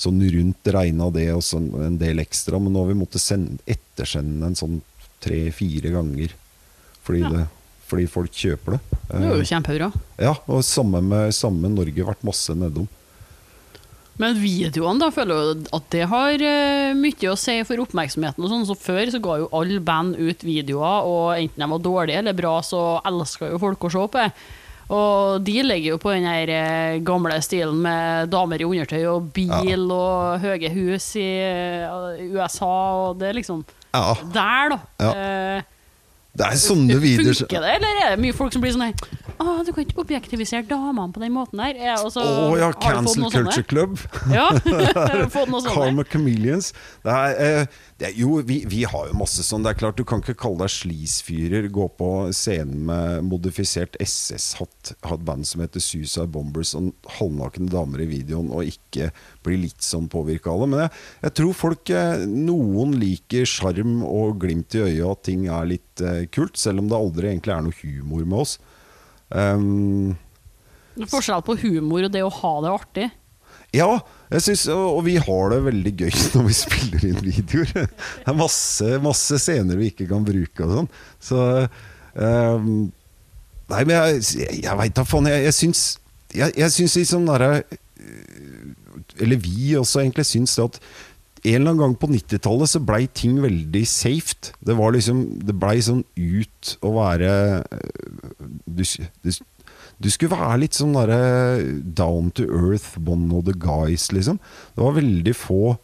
S2: sånn rundt regna det og sånn en del ekstra. Men nå har vi måttet sende, ettersende en sånn tre-fire ganger fordi,
S1: Ja.
S2: det, fordi folk kjøper det.
S1: Det er jo
S2: Eh,
S1: kjempebra.
S2: ja, og samme med, samme med Norge, vært masse nedom.
S1: Men videoene, da, føler jeg at det har eh, mye å si for oppmerksomheten. og sånn, så Før så ga jo alle band ut videoer, og enten de var dårlige eller bra, så elska jo folk å se på. Og de ligger jo på den her eh, gamle stilen med damer i undertøy og bil og høye hus i USA, og det er liksom
S2: Ja,
S1: der, da.
S2: Ja.
S1: Eh,
S2: det er sånne videoer
S1: Funker det, eller er det mye folk som blir sånn her Å, du kan ikke objektivisere damene på den måten der. Ja,
S2: Å ja,
S1: du fått
S2: Cancel? Culture Club.
S1: Ja, har du fått noe sånt?
S2: Karma Chameleons. Det er, eh, det jo, vi, vi har jo masse sånn. Det er klart Du kan ikke kalle deg sleazefyrer, gå på scenen med modifisert SS-hatt, ha et band som heter Suicide Bombers, og halvnakne damer i videoen, og ikke bli litt sånn påvirka av det. Men jeg, jeg tror folk eh, Noen liker sjarm og glimt i øyet, og at ting er litt eh, kult, selv om det aldri egentlig er noe humor med oss. Um,
S1: Det er Forskjell på humor og det å ha det artig.
S2: Ja, synes, og vi har det veldig gøy når vi spiller inn videoer. Det er masse, masse scener vi ikke kan bruke og sånn. Så um, Nei, men jeg, jeg, veit da faen. Jeg, jeg syns Jeg, jeg syns liksom derre Eller vi også egentlig syns det at en eller annen gang på 90-tallet så blei ting veldig safe. Det var liksom Det blei sånn ut å være eh, du, du, du skulle være litt sånn derre down to earth, one of the guys, liksom. Det var veldig få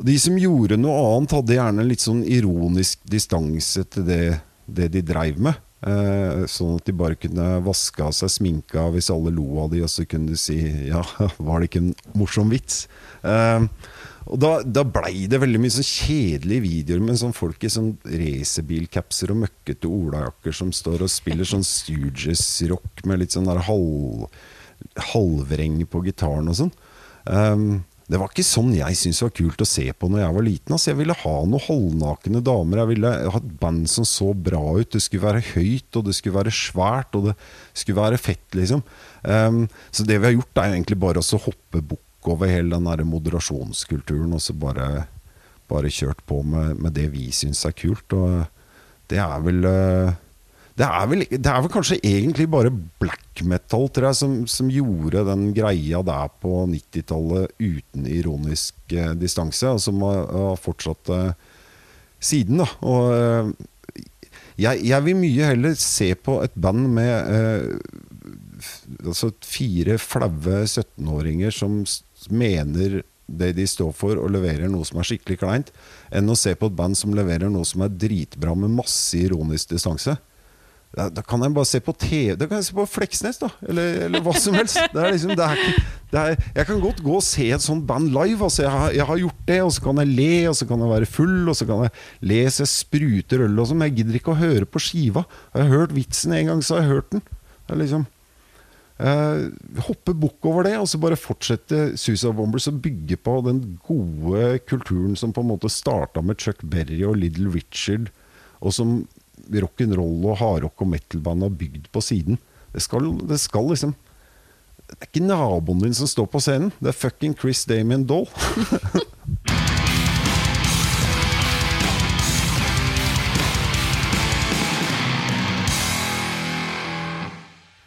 S2: De som gjorde noe annet, hadde gjerne litt sånn ironisk distanse til det, det de dreiv med. Eh, sånn at de bare kunne vaske av seg sminka hvis alle lo av de, og så kunne de si ja, var det ikke en morsom vits? Eh, og da, da blei det veldig mye så kjedelige videoer med sånn folk i sånn racerbilcapser og møkkete olajakker som står og spiller sånn Stooges-rock med litt sånn der halv, halvreng på gitaren og sånn. Um, det var ikke sånn jeg syntes var kult å se på når jeg var liten. Altså, jeg ville ha noen halvnakne damer. Jeg ville ha et band som så bra ut. Det skulle være høyt, og det skulle være svært, og det skulle være fett, liksom. Um, så det vi har gjort, er egentlig bare å hoppe bukk over hele den der moderasjonskulturen, og så bare, bare kjørt på med, med det vi syns er kult. Og det er vel eh, det er, vel, det er vel kanskje egentlig bare black metal tror jeg, som, som gjorde den greia der på 90-tallet uten ironisk eh, distanse, og som har, har fortsatt eh, siden. da Og jeg, jeg vil mye heller se på et band med altså fire flaue 17-åringer som mener det de står for, og leverer noe som er skikkelig kleint, enn å se på et band som leverer noe som er dritbra med masse ironisk distanse. Da, da kan jeg bare se på TV Da kan jeg se på Fleksnes, da. Eller, eller hva som helst. Det er liksom, det er det er, jeg kan godt gå og se et sånt band live. Altså, jeg, har, jeg har gjort det, og så kan jeg le, og så kan jeg være full, og så kan jeg le så jeg spruter øl og sånn. Men jeg gidder ikke å høre på skiva. Har jeg hørt vitsen en gang, så har jeg hørt den. Det er liksom Hoppe bukk over det, og så bare fortsette Suicide Bombers og bygge på den gode kulturen som på en måte starta med Chuck Berry og Little Richard, og som rock'n'roll og hardrock og metal-band har bygd på siden. Det skal, det skal liksom Det er ikke naboen din som står på scenen, det er fucking Chris Damien Doll.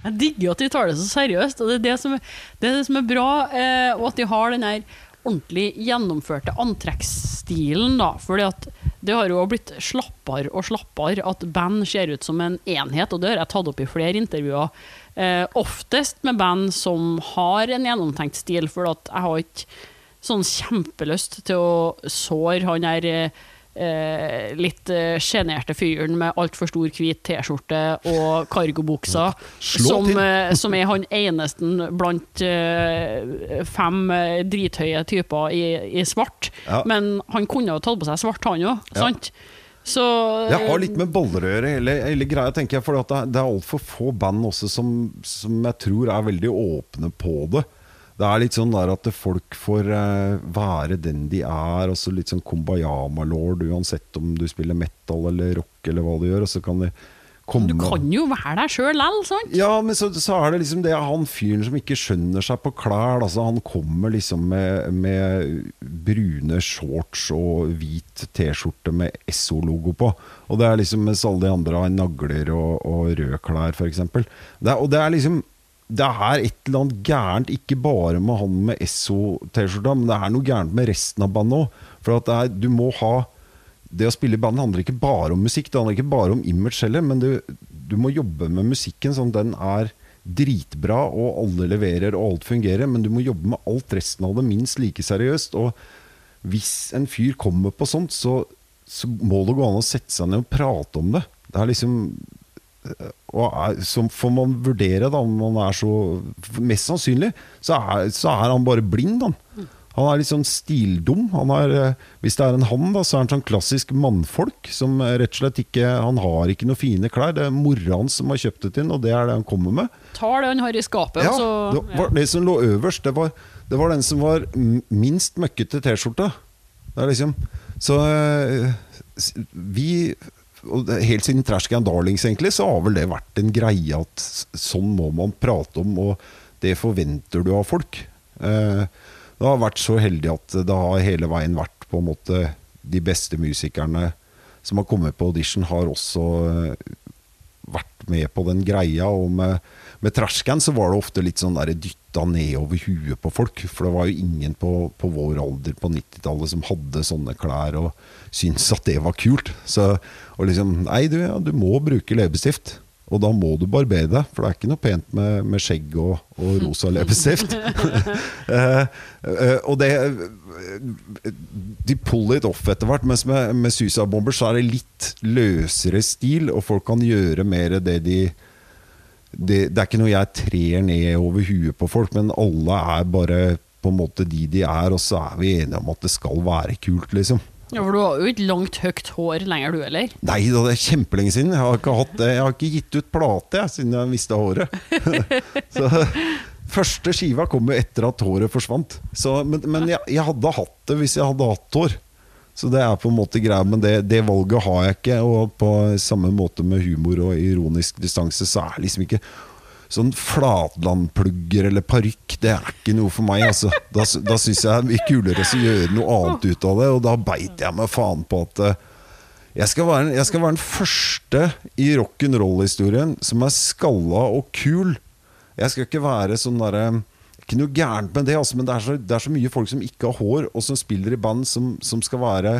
S1: Jeg digger at de tar det så seriøst, og det er det som det er, det som er bra. Eh, og at de har den der ordentlig gjennomførte antrekksstilen, da. Fordi at det har jo blitt slappere og slappere at band ser ut som en enhet, og det har jeg tatt opp i flere intervjuer. Eh, oftest med band som har en gjennomtenkt stil, for at jeg har ikke sånn kjempelyst til å såre han der eh, eh, litt eh, sjenerte fyren med altfor stor hvit T-skjorte og cargobukser, som, eh, som er han eneste blant eh, fem eh, drithøye typer i, i svart.
S2: Ja.
S1: Men han kunne jo tatt på seg svart, han òg,
S2: Ja.
S1: sant? Så
S2: Det har litt med baller å gjøre, hele, hele greia, tenker jeg. For det, det er altfor få band også som, som jeg tror er veldig åpne på det. Det er litt sånn der at folk får eh, være den de er, og så litt sånn kumbayama-lord, uansett om du spiller metal eller rock eller hva du gjør. Og så kan det komme
S1: Du kan jo være deg sjøl likevel, sant?
S2: Ja, men så, så er det liksom det han fyren som ikke skjønner seg på klær. Altså, han kommer liksom med, med brune shorts og hvit T-skjorte med Esso-logo på. Og det er liksom mens alle de andre har nagler og, og røde klær, f.eks. Og det er liksom det er et eller annet gærent, ikke bare med han med Esso-T-skjorta, men det er noe gærent med resten av bandet òg. For at det er, du må ha det å spille i band handler ikke bare om musikk, det handler ikke bare om image heller, men du, du må jobbe med musikken sånn den er dritbra, og alle leverer, og alt fungerer, men du må jobbe med alt resten av det minst like seriøst. Og hvis en fyr kommer på sånt, så, så må det gå an å sette seg ned og prate om det. Det er liksom og Så får man vurdere, da, om man er så Mest sannsynlig så er, så er han bare blind, han. Han er litt sånn stildum. Er, eh, hvis det er en han, da, så er han sånn klassisk mannfolk. Som rett og slett ikke Han har ikke noen fine klær. Det er mora hans som har kjøpt det til ham, og det er det han kommer med.
S1: Tar det han har i skapet,
S2: ja,
S1: så
S2: det, var, det som lå øverst, det var, det var den som var minst møkkete T-skjorte. Det er liksom Så eh, vi Helt siden Trashcan Darlings egentlig, så har vel det vært en greie at sånn må man prate om, og det forventer du av folk. Eh, det har vært så heldig at det har hele veien vært på en måte de beste musikerne som har kommet på audition, har også eh, vært med på den greia. Og med, med Trashcan så var det ofte litt sånn dytta ned over huet på folk. For det var jo ingen på, på vår alder på 90-tallet som hadde sånne klær og syntes at det var kult. Så, og liksom Nei, du, ja, du må bruke leppestift. Og da må du barbere deg, for det er ikke noe pent med, med skjegg og, og rosa leppestift. uh, uh, og det De puller litt off etter hvert, mens med, med Susa Bomber så er det litt løsere stil, og folk kan gjøre mer det de det, det er ikke noe jeg trer ned over huet på folk, men alle er bare på en måte de de er, og så er vi enige om at det skal være kult, liksom.
S1: Ja, For du har jo ikke langt, høyt hår lenger, du heller?
S2: Nei det er kjempelenge siden. Jeg har ikke, hatt. Jeg har ikke gitt ut plate jeg, siden jeg mista håret. så Første skiva kom jo etter at håret forsvant. Så, men, men jeg, jeg, hadde hatt det hvis jeg hadde hatt hår. Så det er på en måte greia, men det, det, valget har jeg ikke. Og på samme måte med humor og ironisk distanse, så er det liksom ikke sånn flatlandplugger eller parykk, det er ikke noe for meg. Altså. Da, da syns jeg det er kulere å gjøre noe annet ut av det, og da beit jeg meg faen på at uh, jeg, skal være, jeg, skal være, den første i rock'n'roll-historien som er skalla og kul. Jeg skal ikke være sånn derre Ikke noe gærent med det, altså, men det er, så, det er, så, mye folk som ikke har hår, og som spiller i band som, som skal være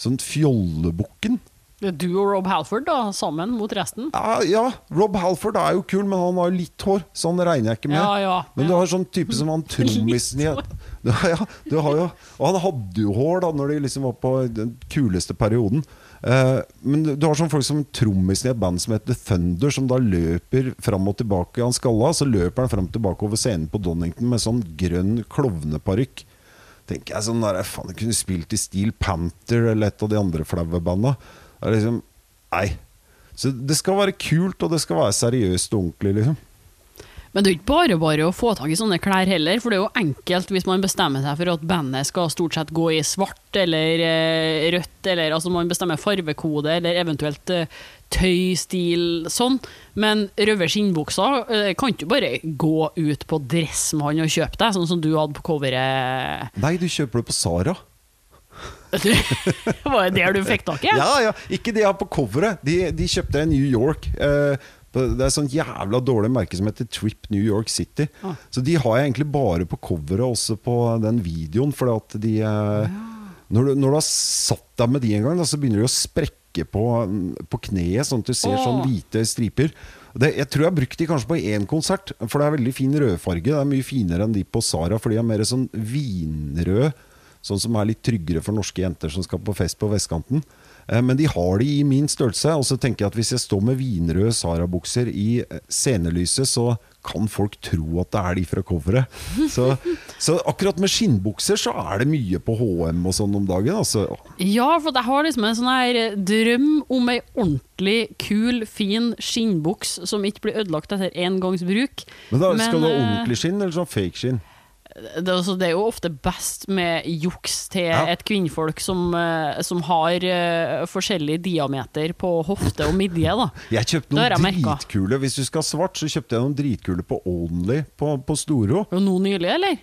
S2: sånn fjollebukken.
S1: Du og Rob Halford da, sammen mot resten?
S2: Ja, ja, Rob Halford er jo kul, men han har jo litt hår, så han regner jeg ikke med.
S1: Ja, ja,
S2: men du har sånn type som han trommisen ja, du har jo, Og han hadde jo hår da Når de liksom var på den kuleste perioden. Uh, men du har sånn folk som trommisen i et band som heter Thunder, som da løper fram og tilbake. Han skalla, så løper han fram og tilbake over scenen på Donington med sånn grønn klovneparykk. Tenker jeg sånn der, Faen, jeg kunne spilt i Steel Panther eller et av de andre flaue banda. Det er liksom Nei. Så det skal være kult, og det skal være seriøst og ordentlig, liksom.
S1: Men det er ikke bare bare å få tak i sånne klær heller, for det er jo enkelt hvis man bestemmer seg for at bandet skal stort sett gå i svart eller eh, rødt, eller altså man bestemmer farvekode eller eventuelt eh, tøystil sånn. Men røde skinnbukser eh, kan ikke bare gå ut på Dressmann og kjøpe deg, sånn som du hadde på coveret.
S2: Nei, du kjøper det på Sara.
S1: Var det der du fikk tak i?
S2: Ja, ja. Ikke de jeg har på coveret. De, de kjøpte jeg i New York. Eh, det er sånn jævla dårlig merke som heter Trip New York City. Ah. Så de har jeg egentlig bare på coveret, også på den videoen. For de eh, når, du, når, du, har satt deg med de en gang, da, så begynner de å sprekke på, på kneet, sånn at du ser oh. sånn hvite striper. Det, jeg tror jeg har brukt de kanskje på én konsert, for det er veldig fin rødfarge. Det er mye finere enn de på Sara, for de er mer sånn vinrød Sånn som er litt tryggere for norske jenter som skal på fest på vestkanten. Eh, men de har de i min størrelse. Og så tenker jeg at hvis jeg står med vinrøde Sara-bukser i eh, scenelyset, så kan folk tro at det er de fra coveret. Så, så, akkurat med skinnbukser så er det mye på HM og sånn om dagen. Altså.
S1: Ja, for jeg har liksom en sånn her drøm om ei ordentlig kul, fin skinnbuks som ikke blir ødelagt etter én gangs bruk.
S2: Men da, Men, Skal du ha eh, ordentlig skinn eller sånn fake skinn?
S1: Det, altså- det er jo ofte best med juks til
S2: Ja.
S1: et kvinnfolk som, eh, som har uh, forskjellig diameter på hofte og midje, da.
S2: Jeg kjøpte noen dritkule Hvis du skal ha svart, så kjøpte jeg noen dritkule på Only på, på Storo.
S1: Og nå nylig, eller?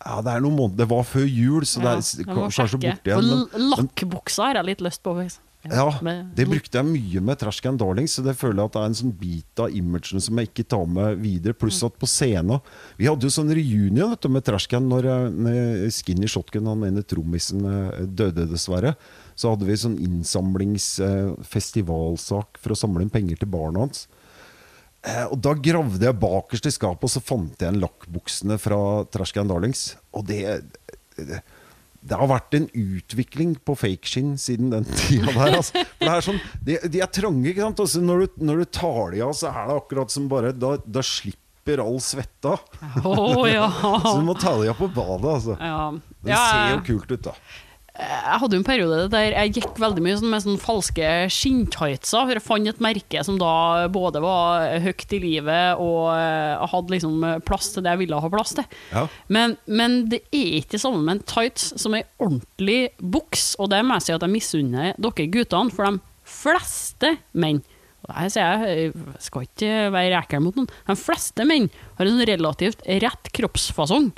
S2: Ja, det er noen måneder Det var før jul, så det er kanskje borte igjen. Men,
S1: Lakkbuksa har jeg litt lyst på. faktisk.
S2: Ja, det brukte jeg mye med Trash Can Darlings, så det føler jeg at det er en sånn bit av imagen som jeg ikke tar med videre. Pluss at på scenen Vi hadde jo sånn reunion vet du, med Trash Can når eh, når Skinny Shotgun, han ene trommisen, eh, døde dessverre. Så hadde vi sånn innsamlingsfestivalsak for å samle inn penger til barna hans. Eh, og da gravde jeg bakerst i skapet, og så fant jeg igjen lakkbuksene fra Trash Can Darlings. Og det, det det har vært en utvikling på fakeskinn siden den tida der. Altså. Er sånn, de, de er trange, ikke sant. Altså, når, du, når du tar de av, så er det akkurat som bare Da, da slipper all svetta.
S1: Oh, ja.
S2: Så du må ta de av på badet, altså.
S1: ja.
S2: Det
S1: Ja,
S2: ser jo kult ut, da.
S1: Jeg hadde jo en periode der jeg gikk veldig mye sånn med sånne falske skinntightser. For jeg fant et merke som da både var høyt i livet og eh, hadde liksom plass til det jeg ville ha plass til.
S2: Ja.
S1: Men, men det er ikke det samme med en tights som ei ordentlig buks, og det må jeg si at jeg misunner dere guttene, for de fleste menn her sier jeg, jeg skal ikke være ekkel mot noen, de fleste menn har en relativt rett kroppsfasong.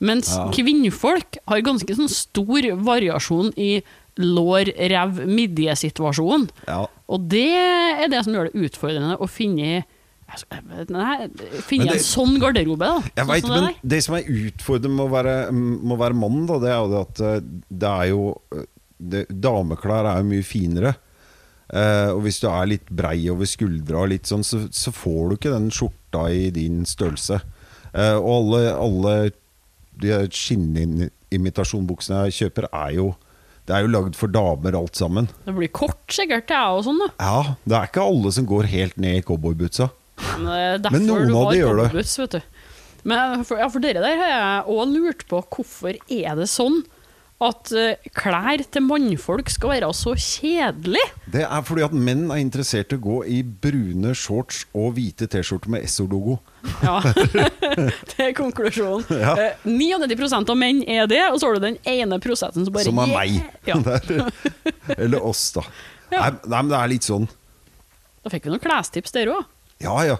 S1: Mens
S2: Ja.
S1: kvinnfolk har ganske sånn stor variasjon i lår, rev, midjesituasjonen.
S2: Ja.
S1: Og det er det som gjør det utfordrende å finne Nei, finne en sånn garderobe, da.
S2: Jeg vet,
S1: sånn
S2: men det som er utfordrende med å være, med å være mann, da, det er jo det at eh, det er jo eh, det, Dameklær er jo mye finere. Eh, og hvis du er litt brei over skuldra, litt sånn, så, så får du ikke den skjorta i din størrelse. Eh, og alle, alle de skinnimitasjonbuksene jeg kjøper, er jo Det er jo lagd for damer, alt sammen.
S1: Det blir kort sikkert jeg og sånn, da.
S2: Ja, Det er ikke alle som går helt ned i cowboybootsa.
S1: Men
S2: Men noen av de gjør det.
S1: vet du. Men for, ja, for dere der har jeg òg lurt på hvorfor er det sånn at eh, klær til mannfolk skal være så kjedelig?
S2: Det er fordi at menn er interessert i å gå i brune shorts og hvite T-skjorter med Esso-logo.
S1: Ja, det er konklusjonen.
S2: Ja.
S1: Eh, 99% av menn er det, og så har du den ene prosenten som bare
S2: Som er meg.
S1: Ja,
S2: Eller oss, da.
S1: Ja.
S2: Nei, nei, men det er litt sånn.
S1: da fikk vi noen klestips der òg.
S2: Ja, ja.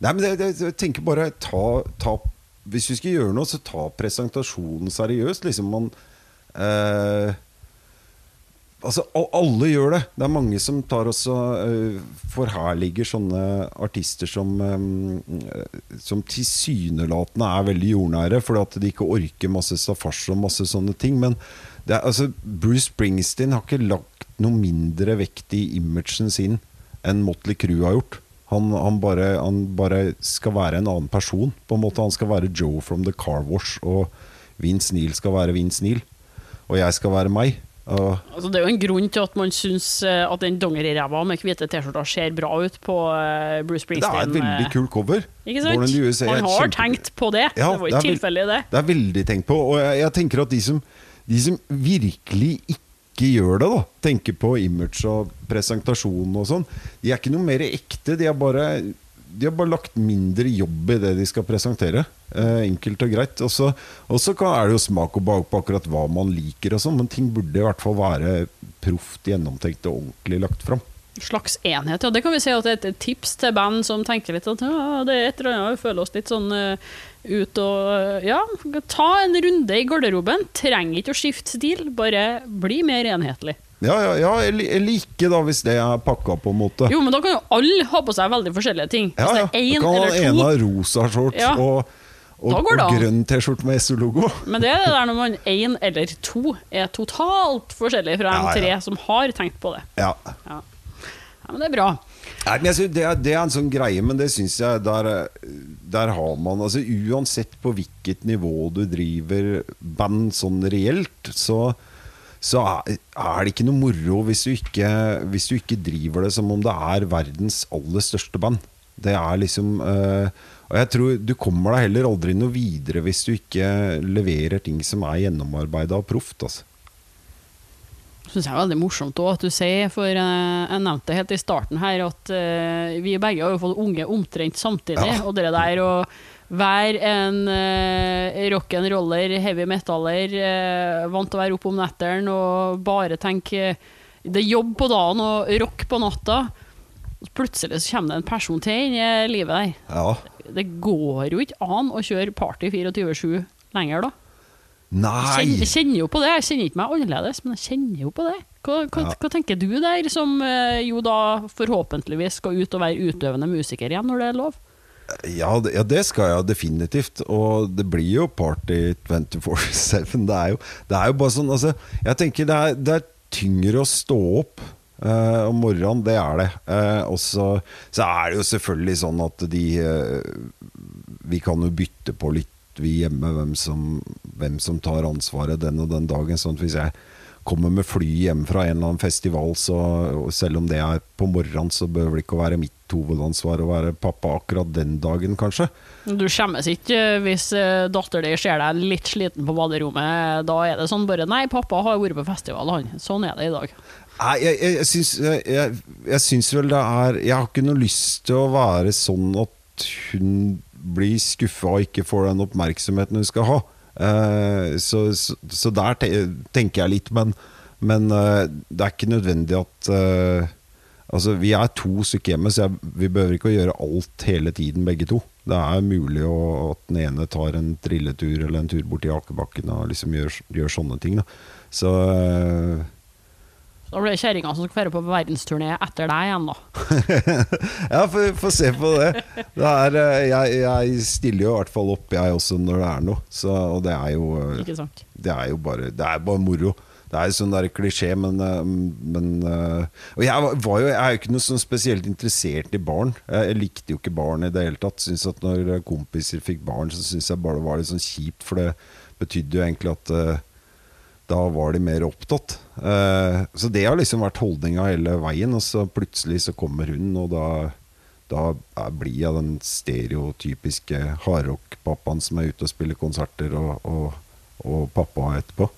S2: Nei, men jeg tenker bare ta, ta Hvis vi skal gjøre noe, så ta presentasjonen seriøst. Liksom man eh, Altså, alle gjør det. Det er mange som tar også uh, forherliger sånne artister som um, Som tilsynelatende er veldig jordnære, fordi at de ikke orker masse staffasje og masse sånne ting. Men er, altså, Bruce Springsteen har ikke lagt noe mindre vekt i imagen sin enn Motley Crue har gjort. Han, han, bare, han bare skal være en annen person. På en måte Han skal være Joe from the Car Wash, og Vince Neil skal være Vince Neil. Og jeg skal være meg.
S1: Altså, det er jo en grunn til at man syns eh, at den dongeriræva med hvite T-skjorter ser bra ut på Bruce Springsteen.
S2: det er et veldig
S1: eh,
S2: kult cover.
S1: Ikke sant? Man har
S2: kjempe-
S1: tenkt på det.
S2: Ja,
S1: det var
S2: jo
S1: ikke tilfeldig, det.
S2: Det er veldig tenkt på. Og jeg, jeg tenker at de som, de som virkelig ikke gjør det, da tenker på image og presentasjon og sånn, de er ikke noe mer ekte. De er bare, de har bare lagt mindre jobb i det de skal presentere. Eh, enkelt og greit. Og så er det jo smak og bak på akkurat hva man liker, og sånn, men ting burde i hvert fall være proft gjennomtenkt og ordentlig lagt fram.
S1: slags enhet. Ja, det kan vi si at det er et tips til band som tenker litt at ja, det er et eller annet, vi føler oss litt sånn uh, ut og eh, Ja, ta en runde i garderoben. Trenger ikke å skifte stil, bare bli mer enhetlig.
S2: Ja, ja, ja eller, ikke, da, hvis det er pakka på en måte.
S1: Jo, men da kan jo alle ha på seg veldig forskjellige ting.
S2: Ja,
S1: Hvis
S2: ja.
S1: det er én
S2: kan
S1: eller to.
S2: ha rosa shorts
S1: Ja.
S2: og, og, og grønn T-skjorte med SO-logo.
S1: Men det er det der når man én eller to er totalt forskjellig fra
S2: Ja,
S1: en tre som har tenkt på det.
S2: Ja.
S1: Ja, ja men det er bra.
S2: Nei, men jeg synes det, er, det er en sånn greie, men det syns jeg der, der har man altså Uansett på hvilket nivå du driver band sånn reelt, så, så er det ikke noe moro hvis du, ikke, hvis du ikke driver det som om det er verdens aller største band. Det er liksom eh, Og jeg tror du kommer deg heller aldri noe videre hvis du ikke leverer ting som er gjennomarbeida og proft. Altså.
S1: Syns jeg er veldig morsomt òg at du sier, for eh, jeg nevnte helt i starten her at eh, vi begge har jo fått unge omtrent samtidig.
S2: Ja.
S1: Og det der å Være en uh, rock'n'roller, heavy metaller, uh, vant til å være oppe om nettene og bare tenke Det er jobb på dagen og rock på natta. Plutselig så kommer det en person til inn i livet der.
S2: Ja.
S1: Det går jo ikke an å kjøre party 24-7 lenger, da.
S2: Nei!
S1: jeg kjenner jo på det. Jeg kjenner ikke meg annerledes, men jeg kjenner jo på det. Hva, hva,
S2: Ja.
S1: hva tenker du der, som eh, jo da forhåpentligvis skal ut og være utøvende musiker igjen, når det er lov?
S2: Ja det, ja, det skal jeg definitivt. Og det blir jo party 24-7. Det, det er jo bare sånn altså, Jeg tenker det er, det er tyngre å stå opp eh, om morgenen, det er det. Eh, og så, er det jo selvfølgelig sånn at de eh, Vi kan jo bytte på litt, vi hjemme, hvem som, hvem som tar ansvaret den og den dagen. Sånn at hvis jeg kommer med fly hjem fra en eller annen festival, så selv om det er på morgenen, så behøver det ikke å være mitt hovedansvar å være pappa akkurat den dagen, kanskje.
S1: Du skjemmes ikke eh, hvis datteren datter di ser deg litt sliten på baderommet. Da er det sånn bare Nei, pappa har vært på festival, han. Sånn er det i dag.
S2: Nei, jeg, jeg, jeg, syns, jeg, jeg, syns vel det er Jeg har ikke noe lyst til å være sånn at hun blir skuffa og ikke får den oppmerksomheten hun skal ha. Eh, så, så, så der te tenker jeg litt, men, men eh, det er ikke nødvendig at eh, Altså, Vi er to stykker hjemme, så jeg, vi behøver ikke å gjøre alt hele tiden, begge to. Det er mulig å, at den ene tar en trilletur eller en tur bort til Akebakken og liksom gjør, gjør sånne ting. Da. Så
S1: Da blir det kjerringa som skal dra på verdensturné etter deg igjen, da.
S2: Ja, få se på det. det er, eh, jeg, jeg stiller jo i hvert fall opp, jeg også, når det er noe. Så, og det er jo? Det er jo bare, det er bare moro. Det er sånn der klisjé, men, eh, men eh, Og jeg, var- jo, jeg er jo ikke noe sånn spesielt interessert i barn. Jeg, likte jo ikke barn i det hele tatt. Synes at Når kompiser fikk barn, så syntes jeg bare det var litt sånn kjipt, for det betydde jo egentlig at eh, da var de mer opptatt. Eh, så det har liksom vært holdninga hele veien. Og så plutselig så kommer hun, og da, da blir jeg den stereotypiske hardrock-pappaen som er ute og spiller konserter, og, og, og pappa etterpå.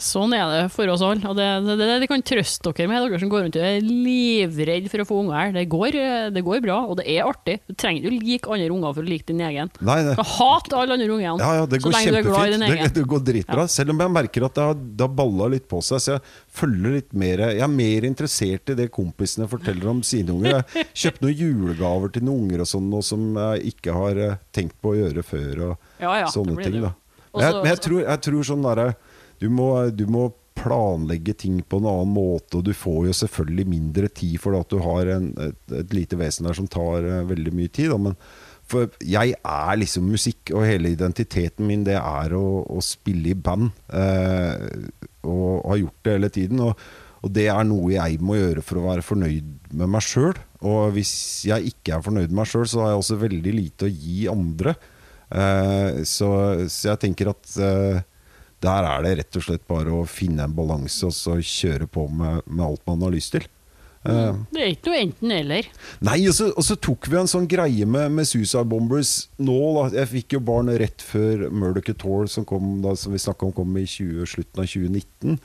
S1: Sånn er det for oss alle. Og det, det, det, det kan trøste dere med, dere som går rundt og er livredd for å få unger. Det går, det går bra, og det er artig. Du trenger ikke å like andre unger for å like din egen.
S2: Nei,
S1: Du
S2: nei.
S1: kan hate alle andre ungene,
S2: Ja, ja, det går
S1: du
S2: kjempefint. Det, det går dritbra. Selv om jeg merker at det har, det har balla litt på seg. Så jeg følger litt mer Jeg er mer interessert i det kompisene forteller om sine unger. Jeg kjøpte noen julegaver til noen unger og sånn, noe som jeg ikke har eh, tenkt på å gjøre før. Og
S1: Ja, ja,
S2: sånne ting. Da. Men jeg, men jeg, tror, jeg tror sånn derre du, må- du må planlegge ting på en annen måte, og du får jo selvfølgelig mindre tid fordi at du har en, et, et lite vesen der som tar uh, veldig mye tid. Da. Men for jeg er liksom musikk, og hele identiteten min det er å, å spille i band. Uh, og har gjort det hele tiden. Og, og det er noe jeg må gjøre for å være fornøyd med meg sjøl. Og hvis jeg ikke er fornøyd med meg sjøl, så har jeg også veldig lite å gi andre. Uh, så, så jeg tenker at der er det rett og slett bare å finne en balanse og så kjøre på med, med alt man har lyst til. Eh,
S1: Det er ikke noe enten-eller.
S2: Nei, og så, og så tok vi en sånn greie med, med Suicide Bombers nå. Da. Jeg fikk jo barn rett før Murder Couture, som, kom, da, som vi snakka om, kom i 20, slutten av 2019.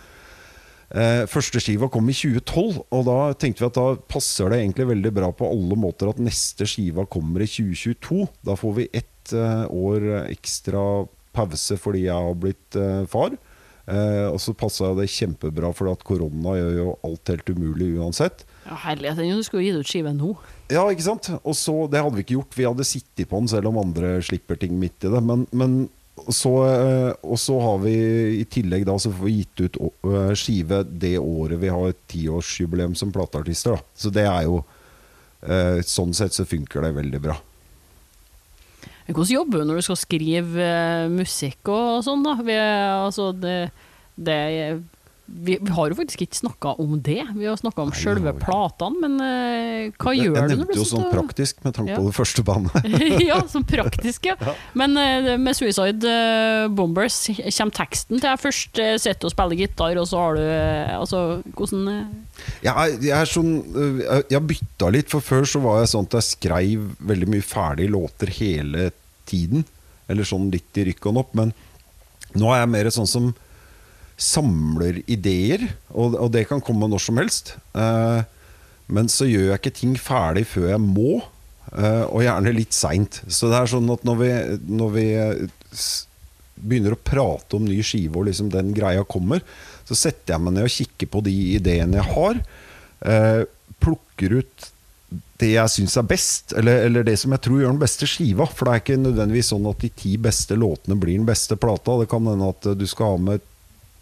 S2: Eh, første skiva kom i 2012, og da tenkte vi at da passer det egentlig veldig bra på alle måter at neste skiva kommer i 2022. Da får vi ett eh, år ekstra pause fordi jeg har blitt eh, far. Eh, og så passa det kjempebra, for at korona gjør jo alt helt umulig uansett.
S1: Ja, herlighet, du skulle gitt ut skive nå.
S2: Ja, ikke sant? Og så, Det hadde vi ikke gjort. Vi hadde sittet på den selv om andre slipper ting midt i det. Men, men så, eh, og så har vi i tillegg da så får vi gitt ut eh, skive det året vi har et tiårsjubileum som plateartister. Da. Så det er jo eh, Sånn sett så funker det veldig bra.
S1: Men Hvordan jobber du når du skal skrive eh, musikk og sånn, da? Vi, altså, det, det vi, vi har jo faktisk ikke snakka om det. Vi har snakka om
S2: Nei,
S1: sjølve platene, men uh, hva
S2: Jeg,
S1: gjør
S2: jeg
S1: du Jeg
S2: nevnte jo sånn praktisk med tanke
S1: Ja.
S2: på det første bandet.
S1: ja, sånn praktisk, ja. Men uh, med Suicide uh, Bombers kommer teksten til jeg først uh, sitter og spiller gitar, og så har du Altså, hvordan
S2: Jeg er, jeg er sånn Jeg bytta litt, for før så var jeg sånn at jeg skrev veldig mye ferdige låter hele tiden. Eller sånn litt i rykk og napp. Men nå er jeg mer sånn som samler ideer, og, og det kan komme når som helst. Eh, men så gjør jeg ikke ting ferdig før jeg må. eh, og gjerne litt seint. Så det er sånn at når vi, når vi eh, begynner å prate om ny skive, og liksom den greia kommer, så setter jeg meg ned og kikker på de ideene jeg har. Eh, plukker ut det jeg syns er best, eller, eller det som jeg tror gjør den beste skiva. For det er ikke nødvendigvis sånn at de ti beste låtene blir den beste plata. Det kan hende at du skal ha med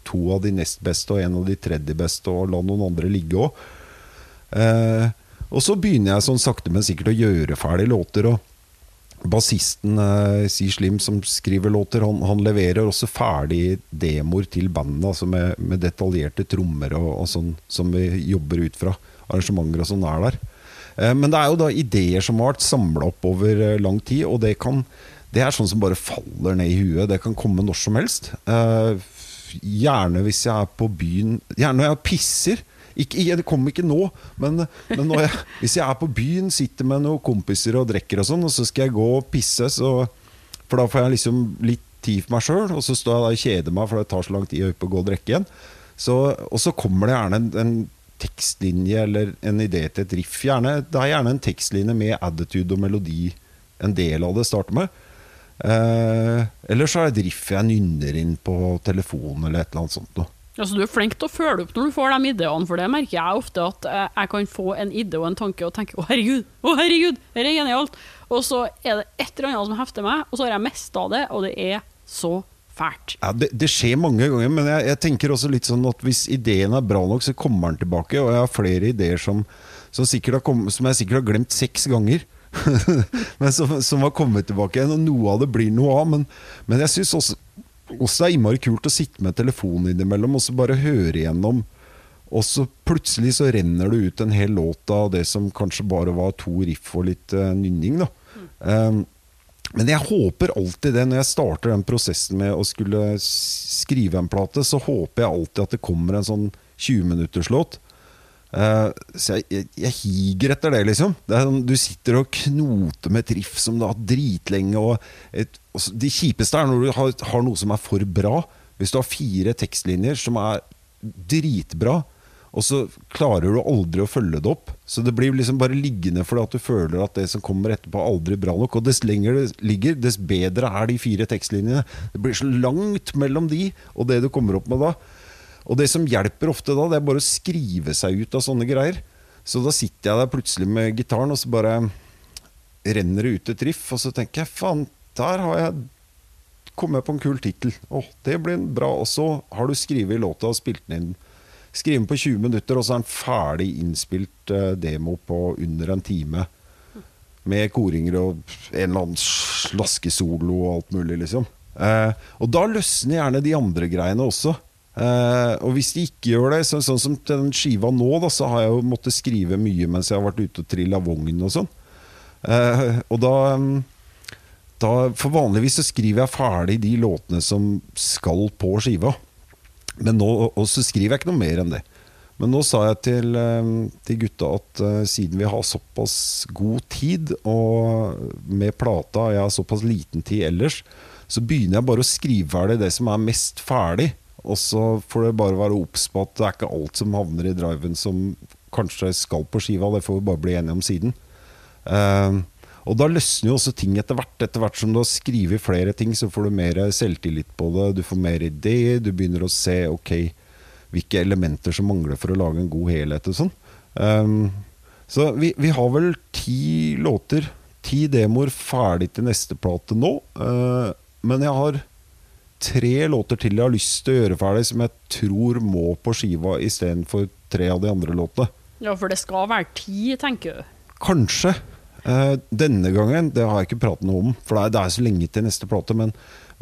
S2: to av de nest beste og en av de tredje beste, og la noen andre ligge òg. Eh, og så begynner jeg sånn sakte, men sikkert å gjøre ferdig låter. Og bassisten eh, Slim, som skriver låter, han, han leverer også ferdig demoer til bandet, altså med, med detaljerte trommer og, og sånn, som vi jobber ut fra. Arrangementer og sånn er der. Eh, men det er jo da ideer som har vært samla opp over eh, lang tid, og det kan det er sånn som bare faller ned i huet. Det kan komme når som helst. Eh, gjerne hvis jeg er på byen Gjerne når jeg pisser. Ikke, det kommer ikke nå, men, men jeg, hvis jeg er på byen, sitter med noen kompiser og drikker og sånn, og så skal jeg gå og pisse, så, for da får jeg liksom litt tid for meg sjøl, og så står jeg da og kjeder meg, for det tar så lang tid å gå og drikke igjen. Så, og så kommer det gjerne en, en tekstlinje eller en idé til et riff. Gjerne, det er gjerne en tekstlinje med attitude og melodi. En del av det starter med. Eh, eller så er det et riff jeg nynner inn på telefonen eller et eller annet sånt noe.
S1: Altså, du er flink til å følge opp når du får de ideene, for det merker jeg ofte at eh, jeg kan få en idé og en tanke og tenke 'Å, herregud! Å, herregud! Dette er genialt!' Og så er det et eller annet som hefter meg, og så har jeg mista det, og det er så fælt.
S2: Ja, det, det skjer mange ganger, men jeg, jeg tenker også litt sånn at hvis ideen er bra nok, så kommer den tilbake. Og jeg har flere ideer som, som, kommet, som jeg sikkert har glemt seks ganger. men som, som har kommet tilbake igjen, og noe av det blir noe av. Men, men jeg syns også, også det er innmari kult å sitte med telefonen innimellom og så bare høre igjennom. Og så plutselig så renner det ut en hel låt av det som kanskje bare var to riff og litt uh, nynning. da Um, men jeg håper alltid det når jeg starter den prosessen med å skulle skrive en plate, så håper jeg alltid at det kommer en sånn 20-minutterslåt. Uh, så jeg, jeg, jeg higer etter det, liksom. Det sånn, du sitter og knoter med et riff som du har hatt dritlenge. Og et, og de kjipeste er når du har, har noe som er for bra. Hvis du har fire tekstlinjer som er dritbra, og så klarer du aldri å følge det opp. Så det blir liksom bare liggende fordi at du føler at det som kommer etterpå, er aldri bra nok. Og dess lenger det ligger, dess bedre er de fire tekstlinjene. Det blir så langt mellom de og det du kommer opp med da. Og det som hjelper ofte da, det er bare å skrive seg ut av sånne greier. Så da sitter jeg der plutselig med gitaren, og så bare renner det ut et riff, og så tenker jeg faen, der har jeg kommet på en kul tittel. Åh, det blir bra. Og så har du skrevet låta og spilt den inn. Skrive den på 20 minutter, og så er den ferdig innspilt eh, demo på under en time. Med koringer og en eller annen slaskesolo og alt mulig, liksom. Eh, og da løsner gjerne de andre greiene også. Eh, og hvis de ikke gjør det, så, sånn som til den skiva nå, da, så har jeg jo måttet skrive mye mens jeg har vært ute og trilla vogn og sånn. Uh, og da, mm, da For vanligvis så skriver jeg ferdig de låtene som skal på skiva. Men nå, og så skriver jeg ikke noe mer enn det. Men nå sa jeg til, eh, til gutta at uh, siden vi har såpass god tid, og med plata jeg har såpass liten tid ellers, så begynner jeg bare å skrive ferdig det som er mest ferdig. Og så får det bare være obs på at det er ikke alt som havner i driven som kanskje skal på skiva. Det får vi bare bli enige om siden. Uh, og da løsner jo også ting etter hvert. Etter hvert som du har skrevet flere ting, så får du mer selvtillit på det. Du får mer ideer. Du begynner å se ok, hvilke elementer som mangler for å lage en god helhet og sånn. Um, så vi, vi har vel ti låter, ti demoer ferdig til neste plate nå. Uh, men jeg har tre låter til jeg har lyst til å gjøre ferdig, som jeg tror må på skiva istedenfor tre av de andre låtene.
S1: Ja, for det skal være ti, tenker du.
S2: Kanskje. Eh, denne gangen, det har jeg ikke pratet noe om, for det er, det er så lenge til neste plate. Men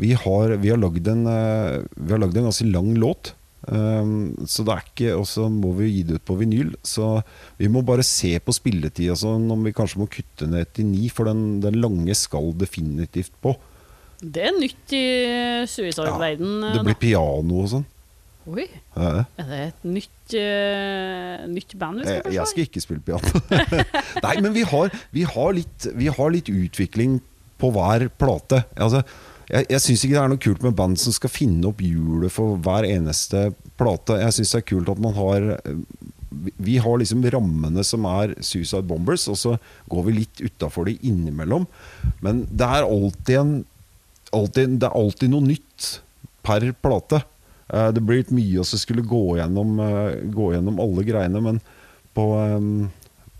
S2: vi har, vi har lagd en, eh, vi har lagd en ganske lang låt. Um, så det er ikke Og så må vi gi det ut på vinyl. Så vi må bare se på spilletid og sånn, om vi kanskje må kutte ned til ni. For den, den lange skal definitivt på.
S1: Det er nytt i suicide-verden.
S2: Det blir piano og sånn.
S1: Oi,
S2: Ja,
S1: er det et nytt, uh, nytt band vi skal
S2: Jeg, jeg skal ikke spille piano. Nei, men vi har, vi, har litt, vi har litt utvikling på hver plate. Altså, jeg jeg syns ikke det er noe kult med band som skal finne opp hjulet for hver eneste plate. Jeg syns det er kult at man har eh, vi- Vi har liksom rammene som er Suicide Bombers, og så går vi litt utafor det innimellom. Men det er alltid en alltid, Det er alltid noe nytt per plate. Uh, det blir litt mye å skulle gå gjennom, eh, gå gjennom alle greiene, men på um,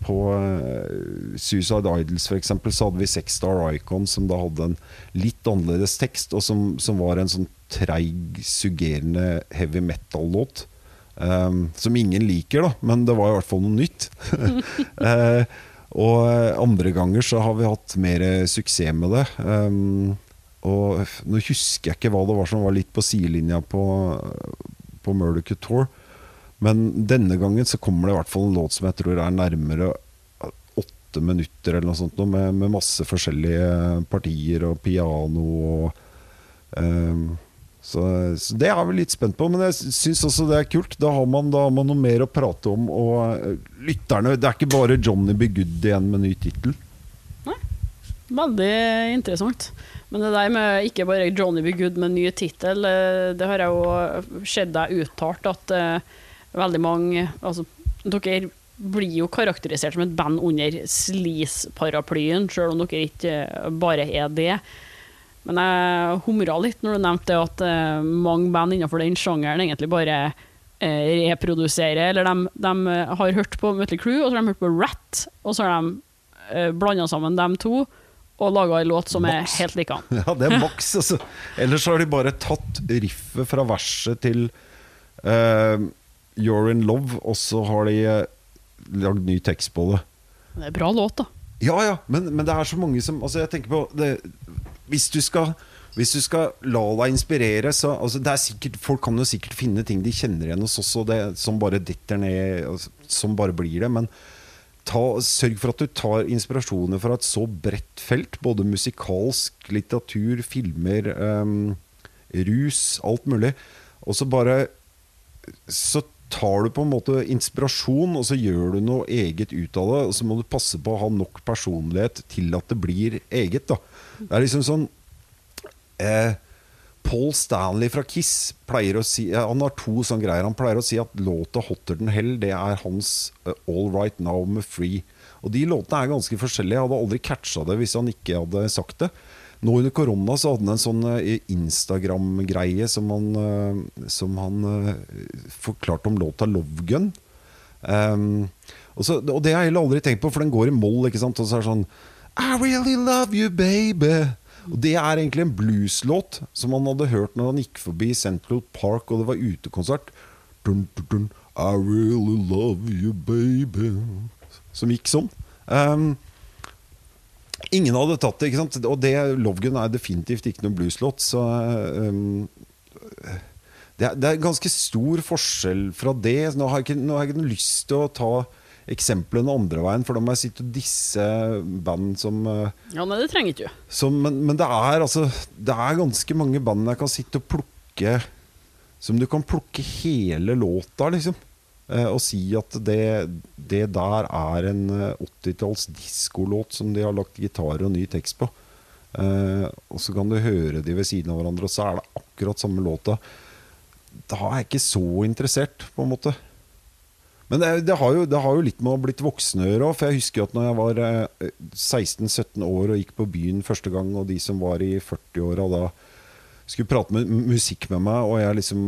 S2: på eh, Suicide Idols for eksempel, så hadde vi Sex Star Icon, som da hadde en litt annerledes tekst, og som, som var en sånn treig, suggerende heavy metal-låt. Um, som ingen liker, da, men det var i hvert fall noe nytt. uh, og andre ganger så har vi hatt mer suksess med det. Um, og nå husker jeg ikke hva det var som var litt på sidelinja på, på Murder Couture. Men denne gangen så kommer det i hvert fall en låt som jeg tror er nærmere åtte minutter eller noe sånt, med, med masse forskjellige partier og piano og um, så, så det er vi litt spent på, men jeg syns også det er kult. Da har man, da har man noe mer å prate om. Og eh, lytterne Det er ikke bare Johnny Be Good igjen med ny tittel.
S1: Veldig interessant. Men det der med ikke bare Johnny Be Good med ny tittel, eh, det har jeg jo sett deg uttalt at uh, veldig mange Altså, dere blir jo karakterisert som et band under sleaze-paraplyen, sjøl om dere ikke eh, bare er det. Men jeg humra litt når du nevnte at uh, mange band innenfor den sjangeren egentlig bare uh, reproduserer, eller de, de har hørt på Mötley Crew, og så har de hørt på Rat, og så har de blanda sammen dem to og laga en låt som
S2: Maks.
S1: er helt likedan.
S2: Ja, det er maks, altså. Ellers har de bare tatt riffet fra verset til uh, You're in love, og så har de eh, lagd ny tekst på det.
S1: Det er bra låt, da.
S2: Ja, ja, men, men det er så mange som Altså, jeg tenker på det, Hvis du skal hvis du skal la deg inspirere, så altså det er sikkert, Folk kan jo sikkert finne ting de kjenner igjen hos oss, og det, som bare detter ned, altså, som bare blir det. Men ta, sørg for at du tar inspirasjoner fra et så bredt felt. Både musikalsk, litteratur, filmer, um, rus, alt mulig. Og så bare Så tar du på en måte inspirasjon, og så gjør du noe eget ut av det. Og så må du passe på å ha nok personlighet til at det blir eget. Da. Det er liksom sånn eh, Paul Stanley fra Kiss pleier å si Han har to sånne greier. Han pleier å si at låta 'Hotter Than Hell' Det er hans uh, 'All Right Now' med 'Free'. Og De låtene er ganske forskjellige. Jeg hadde aldri catcha det hvis han ikke hadde sagt det. Nå under korona så hadde han en sånn eh, Instagram-greie som han, eh, som han forklarte om låta 'Love Gun'. Um, og, og det har jeg heller aldri tenkt på, for den går i moll. Ikke sant? Og så er det sånn I really love you, baby. Og Det er egentlig en blueslåt som han hadde hørt når han gikk forbi Central Park og det var utekonsert. Dun, dun, dun, I really love you, baby. Som gikk sånn. Um, ingen hadde tatt det, ikke sant? og det Love Gun er definitivt ikke noen blueslåt. Så um, det, er, det er ganske stor forskjell fra det. Nå har jeg ikke, nå har jeg ikke lyst til å ta eksemplene andre veien, for da må jeg sitte og disse band som, eh,
S1: Ja, nei, det trenger ikke
S2: som men, men det er altså Det er ganske mange band jeg kan sitte og plukke Som du kan plukke hele låta, liksom. Eh, og si at det, det der er en eh, 80-talls diskolåt som de har lagt gitar og ny tekst på. Eh, og så kan du høre de ved siden av hverandre, og så er det akkurat samme låta. Da er jeg ikke så interessert, på en måte. Men det, det, har jo, det har jo litt med å blitt voksen å gjøre òg. For jeg husker jo at når jeg var eh, 16-17 år og gikk på byen første gang, og de som var i 40-åra da skulle prate med musikk med meg, og jeg liksom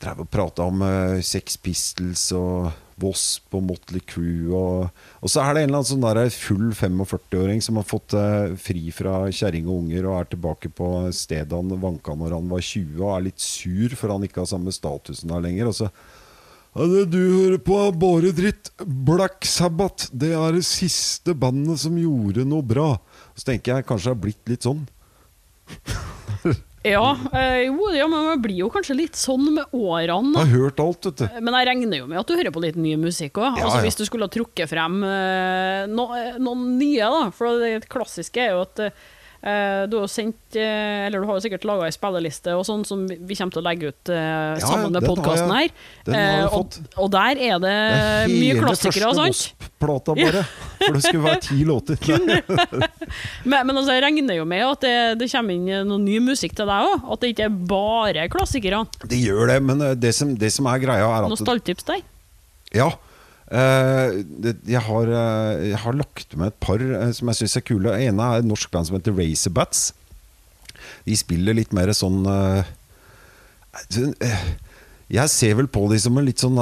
S2: drev og prata om uh, Sex Pistols og Wasp og Motley Crew. Og, og så er det en eller annen sånn der full 45-åring som har fått uh, fri fra kjerring og unger og er tilbake på stedet han vanka når han var 20, og er litt sur for han ikke har samme statusen der lenger. Og så du hører på bare dritt. Black Sabbath, det er det siste bandet som gjorde noe bra. Så tenker jeg kanskje det har blitt litt sånn.
S1: Ja, øh, jo, ja, men man blir jo kanskje litt sånn med årene.
S2: Jeg har hørt alt, vet du.
S1: Men jeg regner jo med at du hører på litt ny musikk òg.
S2: Ja,
S1: altså,
S2: ja.
S1: Hvis du skulle ha trukket frem øh, no, eh, noen nye, da. For det klassiske er jo at eh, du har sendt eh, Eller du har jo sikkert laga ei spilleliste og sånn som vi kommer til å legge ut uh,
S2: Ja,
S1: sammen med podkasten her. Eh, og, og der er det,
S2: Det er
S1: mye klassikere,
S2: og
S1: sånt.
S2: Wasp-plata bare. For det skulle være ti låter.
S1: Men, men altså, jeg regner jo med at det, det kommer inn noe ny musikk til deg òg. At det ikke er bare klassikere.
S2: Det gjør det, men eh, det som, det som er greia, er at
S1: Noe stalltips der?
S2: Ja, Eh, jeg, har, eh, jeg har lagt med et par eh, som jeg syns er kule. Det ene er et norsk band som heter Razorbats. De spiller litt mer sånn eh, sånn, eh, Jeg ser vel på de som en litt sånn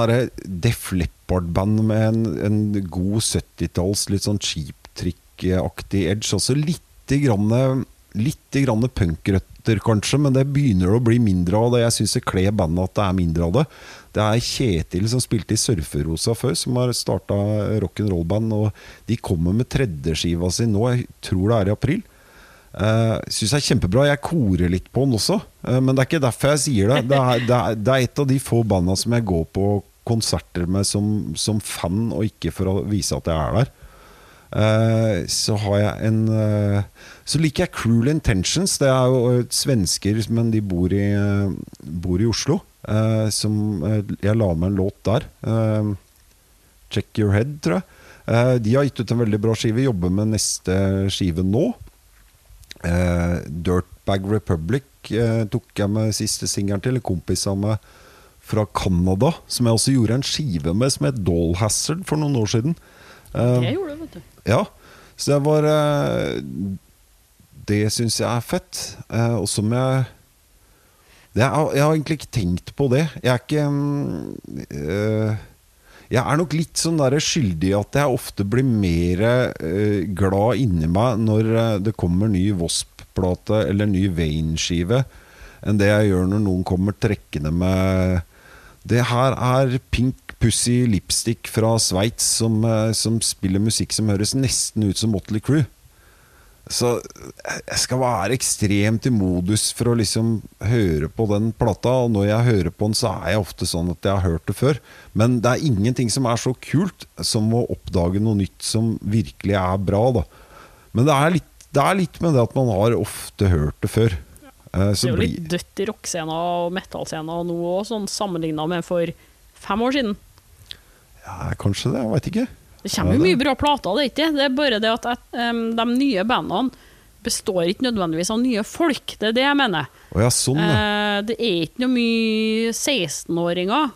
S2: Def Leppard-band med en, en god 70-talls, litt sånn cheap trick-aktig edge. Også lite grann, litt grann punkrøtter, kanskje, men det begynner å bli mindre av det. Jeg syns det kler bandet at det er mindre av det. Det er Kjetil som spilte i Surferosa før, som har starta rock'n'roll-band. Og de kommer med tredjeskiva si nå, jeg tror det er i april. Uh, Syns jeg er kjempebra. Jeg korer litt på den også, uh, men det er ikke derfor jeg sier det. Det er, det er, det er et av de få banda som jeg går på konserter med som, som fan, og ikke for å vise at jeg er der. Uh, så har jeg en Så liker jeg Cruel Intentions. Det er jo svensker, men de bor i, bor i Oslo. som Jeg la med en låt der. Check Your Head, tror jeg. de har gitt ut en veldig bra skive. Jobber med neste skive nå. Dirtbag Republic tok jeg med siste singelen til. En kompis av meg fra Canada, som jeg også gjorde en skive med, som het Doll Hazard for noen år siden.
S1: Det gjorde du, vet du.
S2: Ja, så det var Det syns jeg er fett. og som jeg det er, Jeg har egentlig ikke tenkt på det. Jeg er ikke um, jeg er nok litt sånn der skyldig at jeg ofte blir mer eh, glad inni meg når eh, det kommer ny Wasp-plate eller ny Vane-skive, enn det jeg gjør når noen kommer trekkende med Det her er Pink Pussy Lipstick fra Sveits som, eh, som spiller musikk som høres nesten ut som Motley Crew. Så jeg skal være ekstremt i modus for å liksom høre på den plata. Og når jeg hører på den, så er jeg ofte sånn at jeg har hørt det før. Men det er ingenting som er så kult som å oppdage noe nytt som virkelig er bra. Da. Men det er, litt, det er litt med det at man har ofte hørt det før.
S1: Eh, det er jo litt dødt i rockescena og metallscena nå òg, sånn sammenligna med for fem år siden.
S2: Ja, kanskje det. Jeg veit ikke.
S1: Det kommer jo mye bra plater, det er ikke det. er bare det at um, de nye bandene består ikke nødvendigvis av nye folk. Det er det jeg mener.
S2: Oh, ja, sånn, ja.
S1: uh, det er ikke noe mye 16-åringer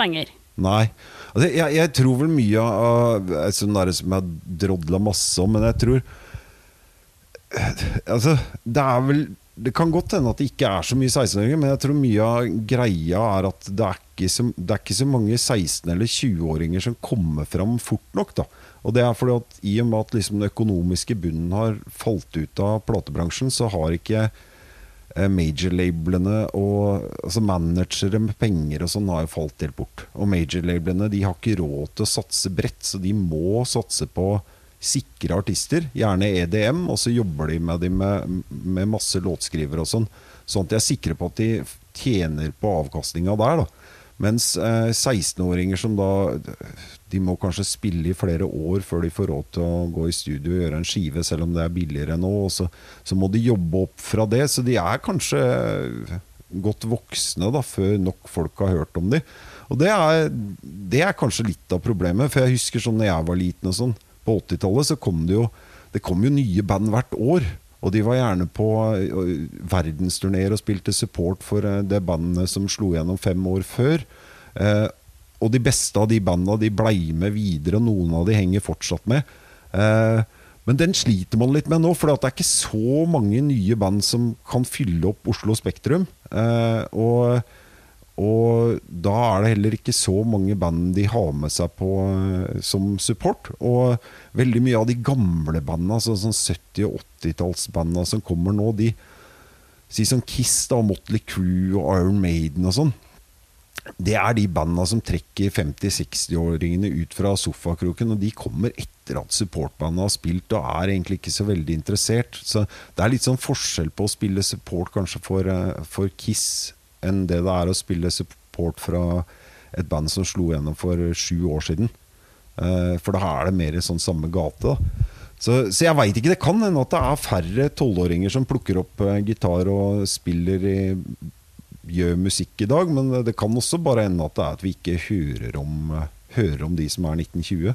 S1: lenger.
S2: Nei. Altså, jeg, jeg, tror vel mye av sånn der som jeg drodla masse om, men jeg tror Altså, det er vel det kan godt hende at det ikke er så mye 16-åringer, men jeg tror mye av greia er at det er ikke så, er ikke så mange 16- eller 20-åringer som kommer fram fort nok. Da. Og det er fordi at I og med at liksom den økonomiske bunnen har falt ut av platebransjen, så har ikke eh, major-labelene og altså managere med penger og sånn har jo falt helt bort. Og major-labelene de har ikke råd til å satse bredt, så de må satse på sikre artister, gjerne EDM, og så jobber de med dem med, med masse låtskrivere og sånn. Sånn at de er sikre på at de tjener på avkastninga der. da. Mens eh, 16-åringer som da De må kanskje spille i flere år før de får råd til å gå i studio og gjøre en skive, selv om det er billigere nå. Så, så må de jobbe opp fra det. Så de er kanskje godt voksne da, før nok folk har hørt om dem. Og det er, det er kanskje litt av problemet. For jeg husker sånn da jeg var liten og sånn på 80-tallet så kom det jo Det kom jo nye band hvert år. Og de var gjerne på uh, verdensturneer og spilte support for uh, det bandet som slo gjennom fem år før. Uh, og de beste av de banda de blei med videre, og noen av de henger fortsatt med. men den sliter man litt med nå, for det er ikke så mange nye band som kan fylle opp Oslo Spektrum. og og da er det heller ikke så mange band de har med seg på uh, som support. Og veldig mye av de gamle bandene, altså sånn 70- og 80-tallsbanda som kommer nå, de Si som Kiss, da, Motley Crew og Iron Maiden og sånn. Det er de bandene som trekker 50-60-åringene ut fra sofakroken. Og de kommer etter at supportbanda har spilt og er egentlig ikke så veldig interessert. Så det er litt sånn forskjell på å spille support kanskje for, uh, for Kiss enn det det er å spille support fra et band som slo gjennom for sju år siden. Uh, for da er det mer i sånn samme gate. Så, så, jeg veit ikke. Det kan hende at det er færre tolvåringer som plukker opp uh, gitar og spiller i, gjør musikk i dag, men det kan også bare hende at det er at vi ikke hører om, uh, hører om de som er 1920.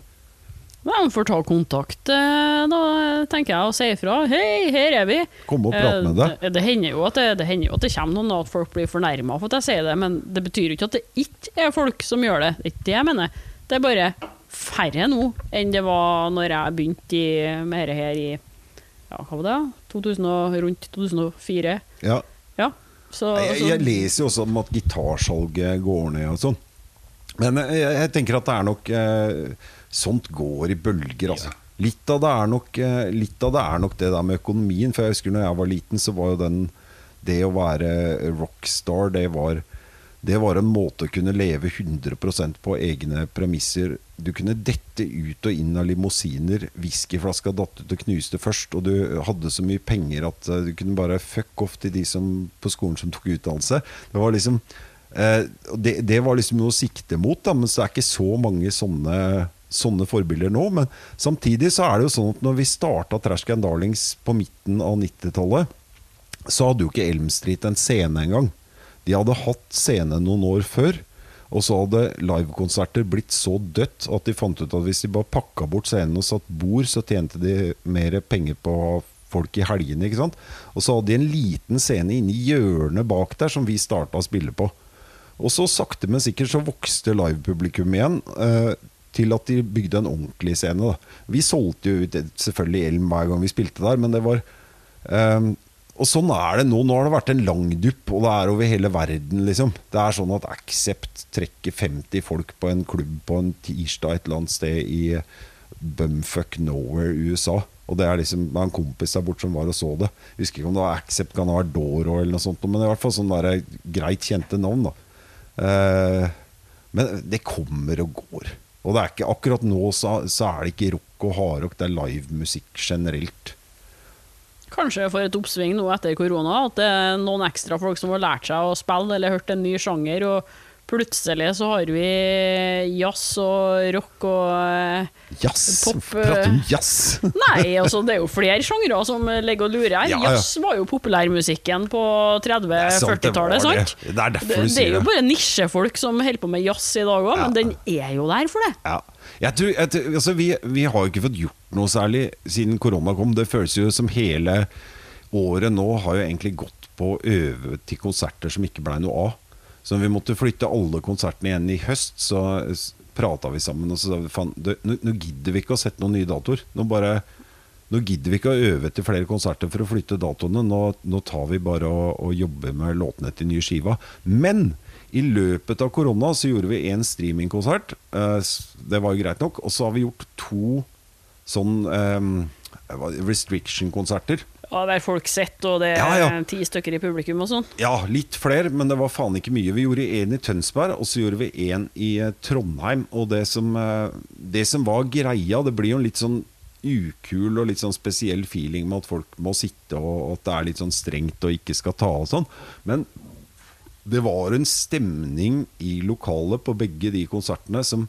S1: De får ta kontakt, eh, da, tenker jeg, og si ifra. Hei, her er vi.
S2: Kom og prate med deg.
S1: Eh, det, det, hender jo at det, det, hender jo at det kommer noen, og at folk blir fornærma for at jeg sier det, men det betyr jo ikke at det ikke er folk som gjør det. Det er ikke det jeg mener. Det er bare færre nå enn det var når jeg begynte med dette her i ja, hva var det? 2000 rundt 2004.
S2: Ja.
S1: Ja. Så,
S2: Jeg,
S1: så
S2: jeg leser jo også om at gitarsalget går ned og sånn. Men eh, jeg, jeg tenker at det er nok eh, Sånt går i bølger, altså. Litt av, det er nok, eh, litt av det er nok det der med økonomien. For jeg husker når jeg var liten, så var jo den Det å være rockstar, det var det var en måte å kunne leve 100% på egne premisser. Du kunne dette ut og inn av limousiner. Whiskyflaska datt ut og knuste først. Og du hadde så mye penger at eh, du kunne bare fuck off til de som på skolen som tok utdannelse. Det var liksom eh, det, det var liksom noe å sikte mot, da, men det er ikke så mange sånne, sånne forbilder nå. Men samtidig så er det jo sånn at når vi starta Trash Can Darlings på midten av 90-tallet, så hadde jo ikke Elm Street en scene engang. De hadde hatt scene noen år før, og så hadde livekonserter blitt så dødt at de fant ut at hvis de bare pakka bort scenen og satt bord, så tjente de mer penger på folk i helgene. ikke sant? Og så hadde de en liten scene inne i hjørnet bak der som vi starta å spille på. Og så sakte, men sikkert så vokste livepublikum igjen. Eh, til at de bygde en ordentlig scene. Da. Vi solgte jo ut selvfølgelig Elm hver gang vi spilte der, men det var um, og sånn er det nå. Nå har det vært en langdupp, og det er over hele verden, liksom. Det er sånn at Accept trekker 50 folk på en klubb på en tirsdag et eller annet sted i bumfuck nowhere USA. Og det er liksom det er en kompis der borte som var og så det. Jeg husker ikke om det var Accept kan vært Doro eller noe sånt, men i hvert fall sånn der greit kjente navn, da. Eh, men det kommer og går. Og det er ikke akkurat nå så, så er det ikke rock og hardrock, det er livemusikk generelt.
S1: Kanskje for et oppsving nå etter korona, at det er noen ekstra folk som har lært seg å spille eller hørt en ny sjanger, og plutselig så har vi jazz og rock og eh,
S2: Jazz?
S1: Pop,
S2: Prater du om
S1: eh,
S2: jazz?
S1: Nei, altså det er jo flere sjangre som ligger og lurer her.
S2: Ja, ja.
S1: Jazz var jo populærmusikken på
S2: Det er sant, det
S1: 30-40-tallet,
S2: det. Det er derfor
S1: Det,
S2: sier
S1: det er jo bare nisjefolk som holder på med jazz i dag òg,
S2: Ja.
S1: men den er jo der for det.
S2: Ja. Jeg tror, jeg, tror- altså, vi, vi har jo ikke fått gjort noe særlig siden korona kom. Det føles jo som hele året nå har jo egentlig gått på å øve til konserter som ikke blei noe av. Så vi måtte flytte alle konsertene igjen i høst, så prata vi sammen og så sa vi faen, nå, gidder vi ikke å sette noen nye datoer. Nå nå gidder vi ikke å øve til flere konserter for å flytte datoene. Nå, nå tar vi bare og, og jobber med låtene til nye skiva. Men i løpet av korona så gjorde vi én streamingkonsert. Eh, det var jo greit nok. Og så har vi gjort to sånn um, restriction-konserter.
S1: Ja, er folk sett, og det er
S2: Ja, ja.
S1: ti stykker i publikum og sånn.
S2: Ja, litt flere, men det var faen ikke mye. Vi gjorde en i Tønsberg, og så gjorde vi en i eh, Trondheim. Og det som, eh, det som var greia, det blir jo en litt sånn ukul og litt sånn spesiell feeling med at folk må sitte, og at det er litt sånn strengt og ikke skal ta og sånn. Men det var en stemning i lokalet på begge de konsertene som,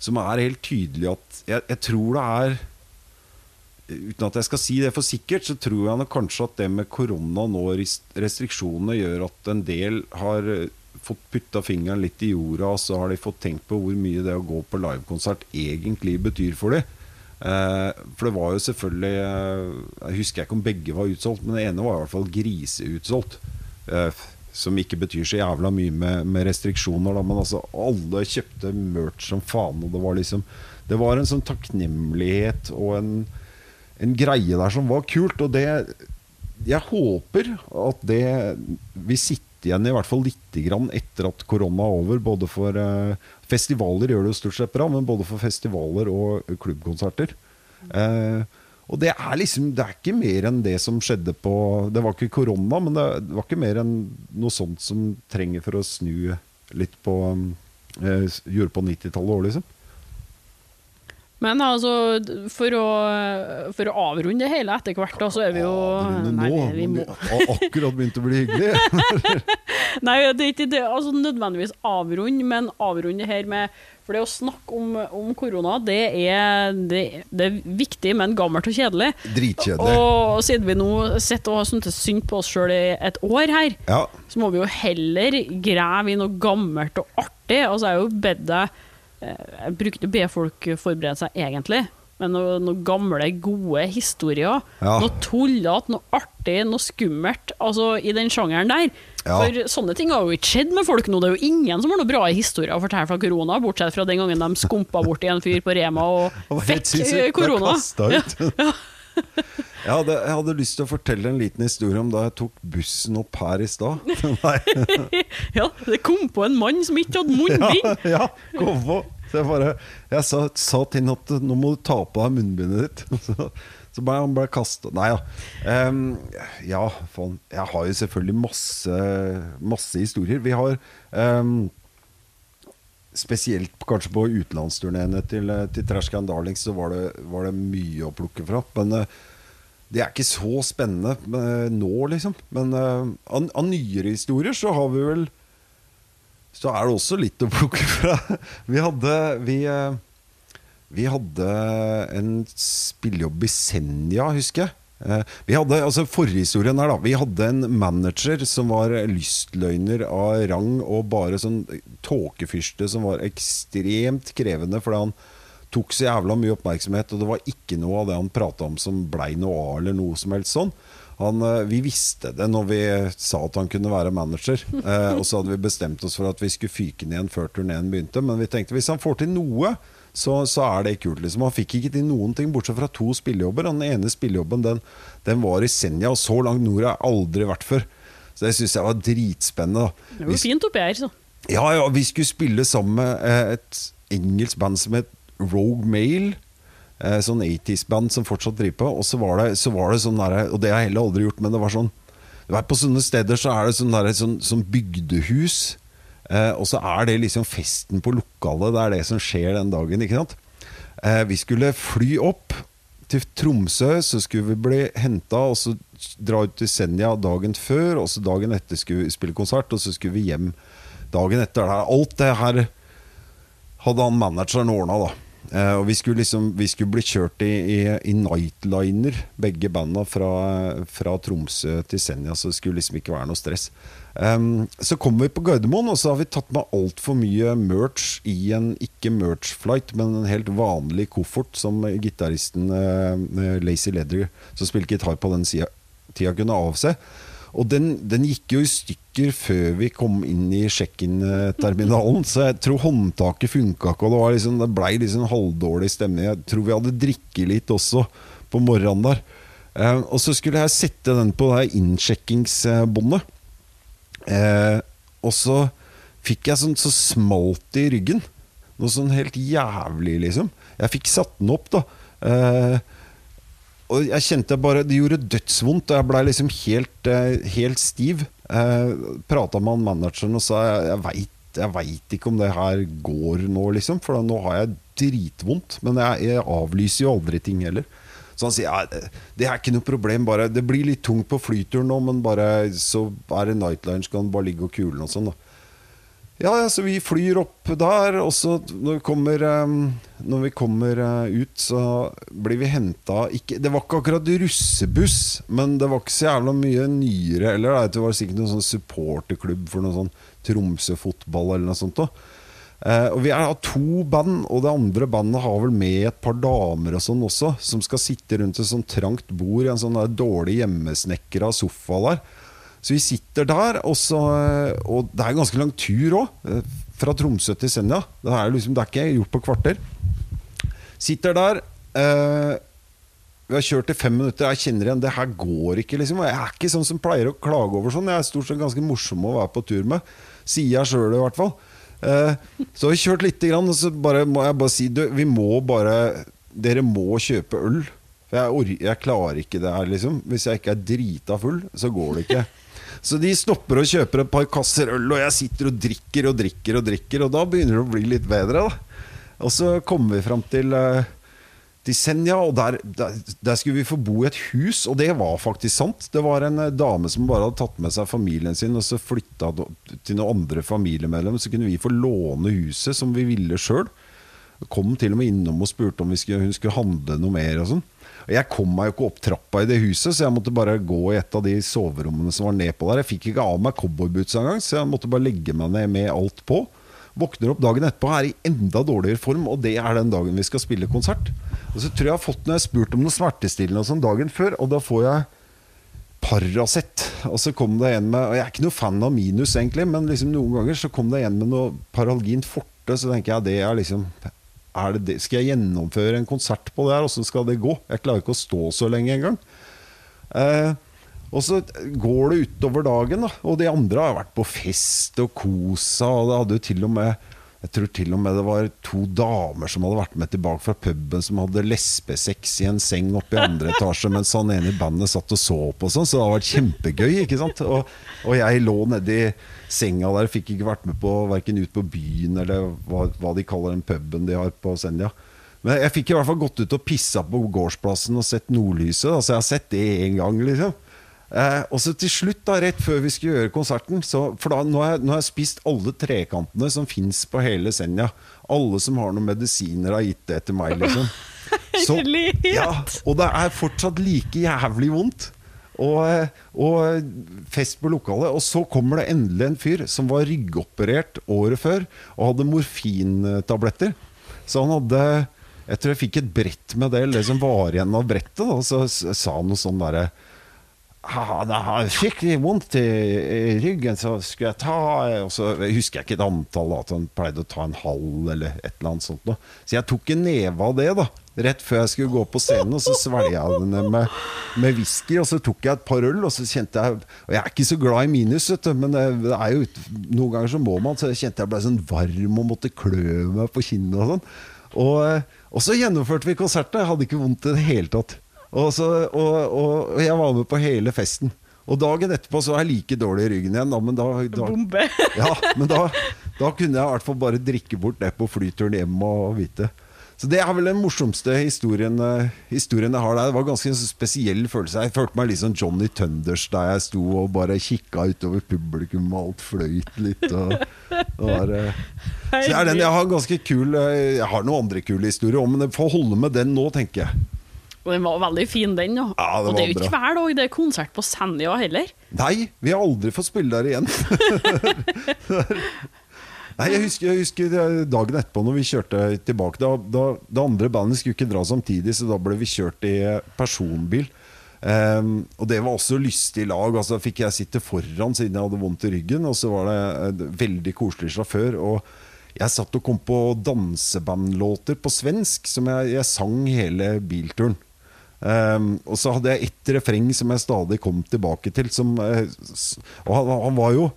S2: som er helt tydelig at jeg, jeg tror det er Uten at jeg skal si det for sikkert, så tror jeg nok kanskje at det med korona nå, restriksjonene, gjør at en del har eh, fått putta fingeren litt i jorda, og så har de fått tenkt på hvor mye det å gå på livekonsert egentlig betyr for dem. Eh, for det var jo selvfølgelig eh, Jeg husker ikke om begge var utsolgt, men det ene var i hvert fall griseutsolgt. Som ikke betyr så jævla mye med, med restriksjoner, da, men altså alle kjøpte merch som faen. Og det var liksom Det var en sånn takknemlighet og en, en greie der som var kult. Og det Jeg håper at det vil sitte igjen i hvert fall lite grann etter at korona er over. Både for eh, Festivaler gjør det jo stort sett bra, men både for festivaler og klubbkonserter. Eh, og det er liksom Det er ikke mer enn det som skjedde på Det var ikke korona, men det, var ikke mer enn noe sånt som trenger for å snu litt på eh, Gjorde på 90-tallet òg, liksom.
S1: Men altså, for å, for å avrunde det hele etter hvert, da, så er vi jo
S2: Avrunde
S1: Nei,
S2: nå,
S1: vi, vi
S2: har akkurat begynt å bli hyggelig.
S1: Nei, det er ikke det, altså nødvendigvis avrunde, men avrunde her med For det å snakke om, om korona, det er, det, det er viktig, men gammelt og kjedelig.
S2: Dritkjedelig.
S1: Og siden vi nå sitter og har syntes synd på oss sjøl i et år her,
S2: Ja.
S1: så må vi jo heller grave i noe gammelt og artig. Altså, jeg har jo bedt deg Jeg brukte å be folk forberede seg, egentlig. Men noen noe gamle, gode historier.
S2: Ja.
S1: Noe tullete, noe artig, noe skummelt. Altså, i den sjangeren der.
S2: Ja.
S1: For sånne ting har jo ikke skjedd med folk nå. Det er jo ingen som har noe bra historier å fortelle fra korona, bortsett fra den gangen de skumpa borti en fyr på Rema og fikk eh, korona.
S2: Ja, ut. Jeg hadde, jeg hadde lyst til å fortelle en liten historie om da jeg tok bussen opp her i stad.
S1: Ja, det kom på en mann som ikke hadde munnbind.
S2: ja, kom på. Så jeg bare Jeg sa, sa til ham at nå må du ta på deg munnbindet ditt. Så, så ble han bare kasta Nei ja. Um, ja, faen. Jeg har jo selvfølgelig masse, masse historier. Vi har em, Spesielt kanskje på utenlandsturneene til, eh, til Trashcan Darlings så var det, var det mye å plukke fra. Men eh, det er ikke så spennende eh, nå, liksom. Men av, av nyere historier så har vi vel Så er det også litt å plukke fra. Vi hadde Vi, vi hadde en spillejobb i Senja, husker jeg. Eh, Vi hadde, altså Forhistorien her, da. Vi hadde en manager som var lystløgner av rang, og bare sånn tåkefyrste som var ekstremt krevende, fordi han tok så jævla mye oppmerksomhet, og det var ikke noe av det han prata om som blei noe av, eller noe som helst sånn. Han, eh, vi visste det når vi sa at han kunne være manager, eh, og så hadde vi bestemt oss for at vi skulle fyke ned igjen før turneen begynte, men vi tenkte hvis han får til noe, så, så er det kult. liksom Han fikk ikke til noen ting, bortsett fra to spillejobber. Den ene spillejobben den, den var i Senja, og så langt nord har jeg aldri vært før. Så det syns jeg var dritspennende.
S1: Det var
S2: jo
S1: fint oppi her, så.
S2: ja, ja, vi skulle spille sammen med eh, et engelsk band som het Rogue Mail. Eh, sånn 80s-band som fortsatt driver på. Og så var det, så var det sånn derre Og det har jeg heller aldri gjort, men det var sånn På sånne steder så er det sånn, der, sånn, sånn bygdehus. Eh, og så er det liksom festen på lokalet. Det er det som skjer den dagen. Ikke sant? Eh, vi skulle fly opp til Tromsø, så skulle vi bli henta, og så dra ut til Senja dagen før, og så dagen etter skulle vi spille konsert, og så skulle vi hjem dagen etter. Alt det her hadde han manageren ordna, da. Eh, og vi skulle liksom Vi skulle bli kjørt i, i, i nightliner, begge banda fra, fra Tromsø til Senja, så det skulle liksom ikke være noe stress. Em, så kommer vi på Gardermoen, og så har vi tatt med altfor mye merch i en ikke merch-flight, men en helt vanlig koffert som gitaristen uh, Lazy Leather, som spilte gitar på den sida, tida, kunne avse. Og den, den gikk jo i stykker før vi kom inn i check-in-terminalen, så jeg tror håndtaket funka ikke, og det, liksom, det blei liksom halvdårlig stemning. Jeg tror vi hadde drikket litt også på morgenen der. Uh, og så skulle jeg sette den på det innsjekkingsbåndet. Eh, og så fikk jeg sånn så smalt i ryggen. Noe sånn helt jævlig, liksom. Jeg fikk satt den opp, da. Eh, og jeg kjente bare Det gjorde dødsvondt, og jeg blei liksom helt, eh, helt stiv. Eh, Prata med han manageren og sa jeg, jeg veit ikke om det her går nå, liksom. For nå har jeg dritvondt. Men jeg, jeg avlyser jo aldri ting heller. Så han sier ja, det er ikke noe problem. Bare, det blir litt tungt på flyturen nå, men bare så er det Nightline, så kan bare ligge og kule og sånn. ja, ja, så vi flyr opp der, og så når vi kommer, eh, når vi kommer eh, ut, så blir vi henta Det var ikke akkurat russebuss, men det var ikke så jævla mye nyere heller. Det var sikkert noen sånn supporterklubb for noe sånn Tromsø fotball eller noe sånt. da. Eh, og Vi har to band, og det andre bandet har vel med et par damer og sånn også, som skal sitte rundt et sånn trangt bord i en sånn dårlig hjemmesnekra sofa der. Så vi sitter der, og, så, og det er en ganske lang tur òg. Fra Tromsø til Senja. Det er, liksom, det er ikke gjort på kvarter. Sitter der. Uh, vi har kjørt i fem minutter. Jeg kjenner igjen det her går ikke. liksom Jeg er ikke sånn som pleier å klage over sånn. Jeg er stort sett ganske morsom å være på tur med. Sier jeg sjøl i hvert fall. Eh, så har vi kjørt lite grann, og så bare, må jeg bare si du, vi må bare Dere må kjøpe øl. For jeg, jeg klarer ikke det her, liksom. Hvis jeg ikke er drita full, så går det ikke. Så de stopper og kjøper et par kasser øl, og jeg sitter og drikker og drikker og drikker, og da begynner det å bli litt bedre, da. Og så kommer vi fram til, eh, til Senja, og der, der, der skulle vi få bo i et hus, og det var faktisk sant. Det var en eh, dame som bare hadde tatt med seg familien sin, og så flytta til noen andre familiemedlemmer, så kunne vi få låne huset som vi ville sjøl. Kom til og med innom og spurte om skulle, hun skulle handle noe mer. og sånn Jeg kom meg jo ikke opp trappa i det huset, så jeg måtte bare gå i et av de soverommene som var nedpå der. Jeg fikk ikke av meg cowboybootsa engang, så jeg måtte bare legge meg ned med alt på. Våkner opp dagen etterpå er i enda dårligere form, og det er den dagen vi skal spille konsert. Og så tror jeg jeg har fått når jeg har spurt om noe smertestillende og sånn dagen før, og da får jeg Paracet. Og så kom det en med Og jeg er ikke noe fan av minus, egentlig, men liksom noen ganger så kom det en med noe Paralgin forte, så tenker jeg det er liksom er det det? Skal jeg gjennomføre en konsert på det her? Åssen skal det gå? Jeg klarer ikke å stå så lenge engang. Eh, og så går det utover dagen, da. Og de andre har vært på fest og kosa. Og det hadde jo til og med Jeg tror til og med det var to damer som hadde vært med tilbake fra puben, som hadde lesbesex i en seng oppe i andre etasje mens han ene i bandet satt og så på og sånn. Så det hadde vært kjempegøy, ikke sant. Og, og jeg lå nedi senga der, fikk ikke vært med på verken ut på byen eller hva, hva de kaller den puben de har på Senja. Men jeg fikk i hvert fall gått ut og pissa på gårdsplassen og sett nordlyset. Da, så jeg har sett det én gang, liksom. Eh, og så til slutt, da, rett før vi skulle gjøre konserten så, For da, nå har, jeg, nå har jeg spist alle trekantene som fins på hele Senja. Alle som har noen medisiner, har gitt det til meg, liksom. Så, ja, og det er fortsatt like jævlig vondt. Og, eh, og fest på lokalet. Og så kommer det endelig en fyr som var ryggoperert året før og hadde morfintabletter. Så han hadde Jeg tror jeg fikk et brett med det, eller det som var igjen av brettet. Da, så sa han noe sånn derre «Ah, det har skikkelig vondt i, ryggen, så skulle jeg ta Og så husker jeg ikke et antall, at han pleide å ta en halv eller et eller annet sånt. Da. Så jeg tok en neve av det da rett før jeg skulle gå på scenen, og så svelga jeg den med, med whisky. Og så tok jeg et par øl, og så kjente jeg Og jeg er ikke så glad i minus, vet du, men det, er jo noen ganger så må man. Så jeg kjente jeg ble sånn varm og måtte klø meg på kinnet og sånn. Og, og så gjennomførte vi konserten. Jeg hadde ikke vondt i det hele tatt. Og, så, og, og, og jeg var med på hele festen. Og dagen etterpå så er jeg like dårlig i ryggen igjen, da, men da, da,
S1: Bombe.
S2: ja, men da, da kunne jeg i hvert fall bare drikke bort det på flyturen hjem og vite. Så det er vel den morsomste historien, eh, historien jeg har der. Det var ganske en spesiell følelse. Jeg følte meg litt som Johnny Thunders der jeg sto og bare kikka utover publikum, og alt fløyt litt. Og, og var, eh, så det er den jeg har ganske kul eh, Jeg har noen andre kule historier òg, men jeg får holde med den nå, tenker jeg.
S1: Og den var veldig fin, den. Ja.
S2: Ja, det
S1: og det er jo ikke hver dag det er konsert på Senja heller.
S2: Nei, vi har aldri fått spille der igjen. Nei, jeg husker, jeg husker dagen etterpå når vi kjørte tilbake. Da, da, det andre bandet skulle ikke dra samtidig, så da ble vi kjørt i personbil. Um, og det var også lystig lag. Altså da fikk jeg sitte foran siden jeg hadde vondt i ryggen. Og så var det en veldig koselig sjåfør. Og jeg satt og kom på dansebandlåter på svensk som jeg, jeg sang hele bilturen. Ehm, og så hadde jeg ett refreng som jeg stadig kom tilbake til. Som, eh, og han, han var jo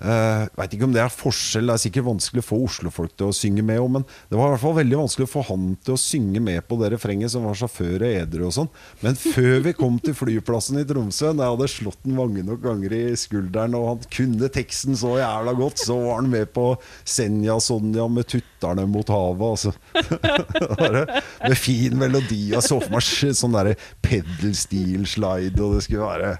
S2: Uh, Veit ikke om det er forskjell. Det er sikkert vanskelig å få Oslo-folk til å synge med om, men det var i hvert fall veldig vanskelig å få han til å synge med på det refrenget, som var sjåfør og edru og sånn. Men før vi kom til flyplassen i Tromsø, da jeg hadde slått den mange nok ganger i skulderen, og han kunne teksten så jævla godt, så var han med på Senja Sonja med 'Tutterne mot havet'. Altså. Med fin melodi. Jeg så for meg sånn derre pedal steel slide, og det skulle være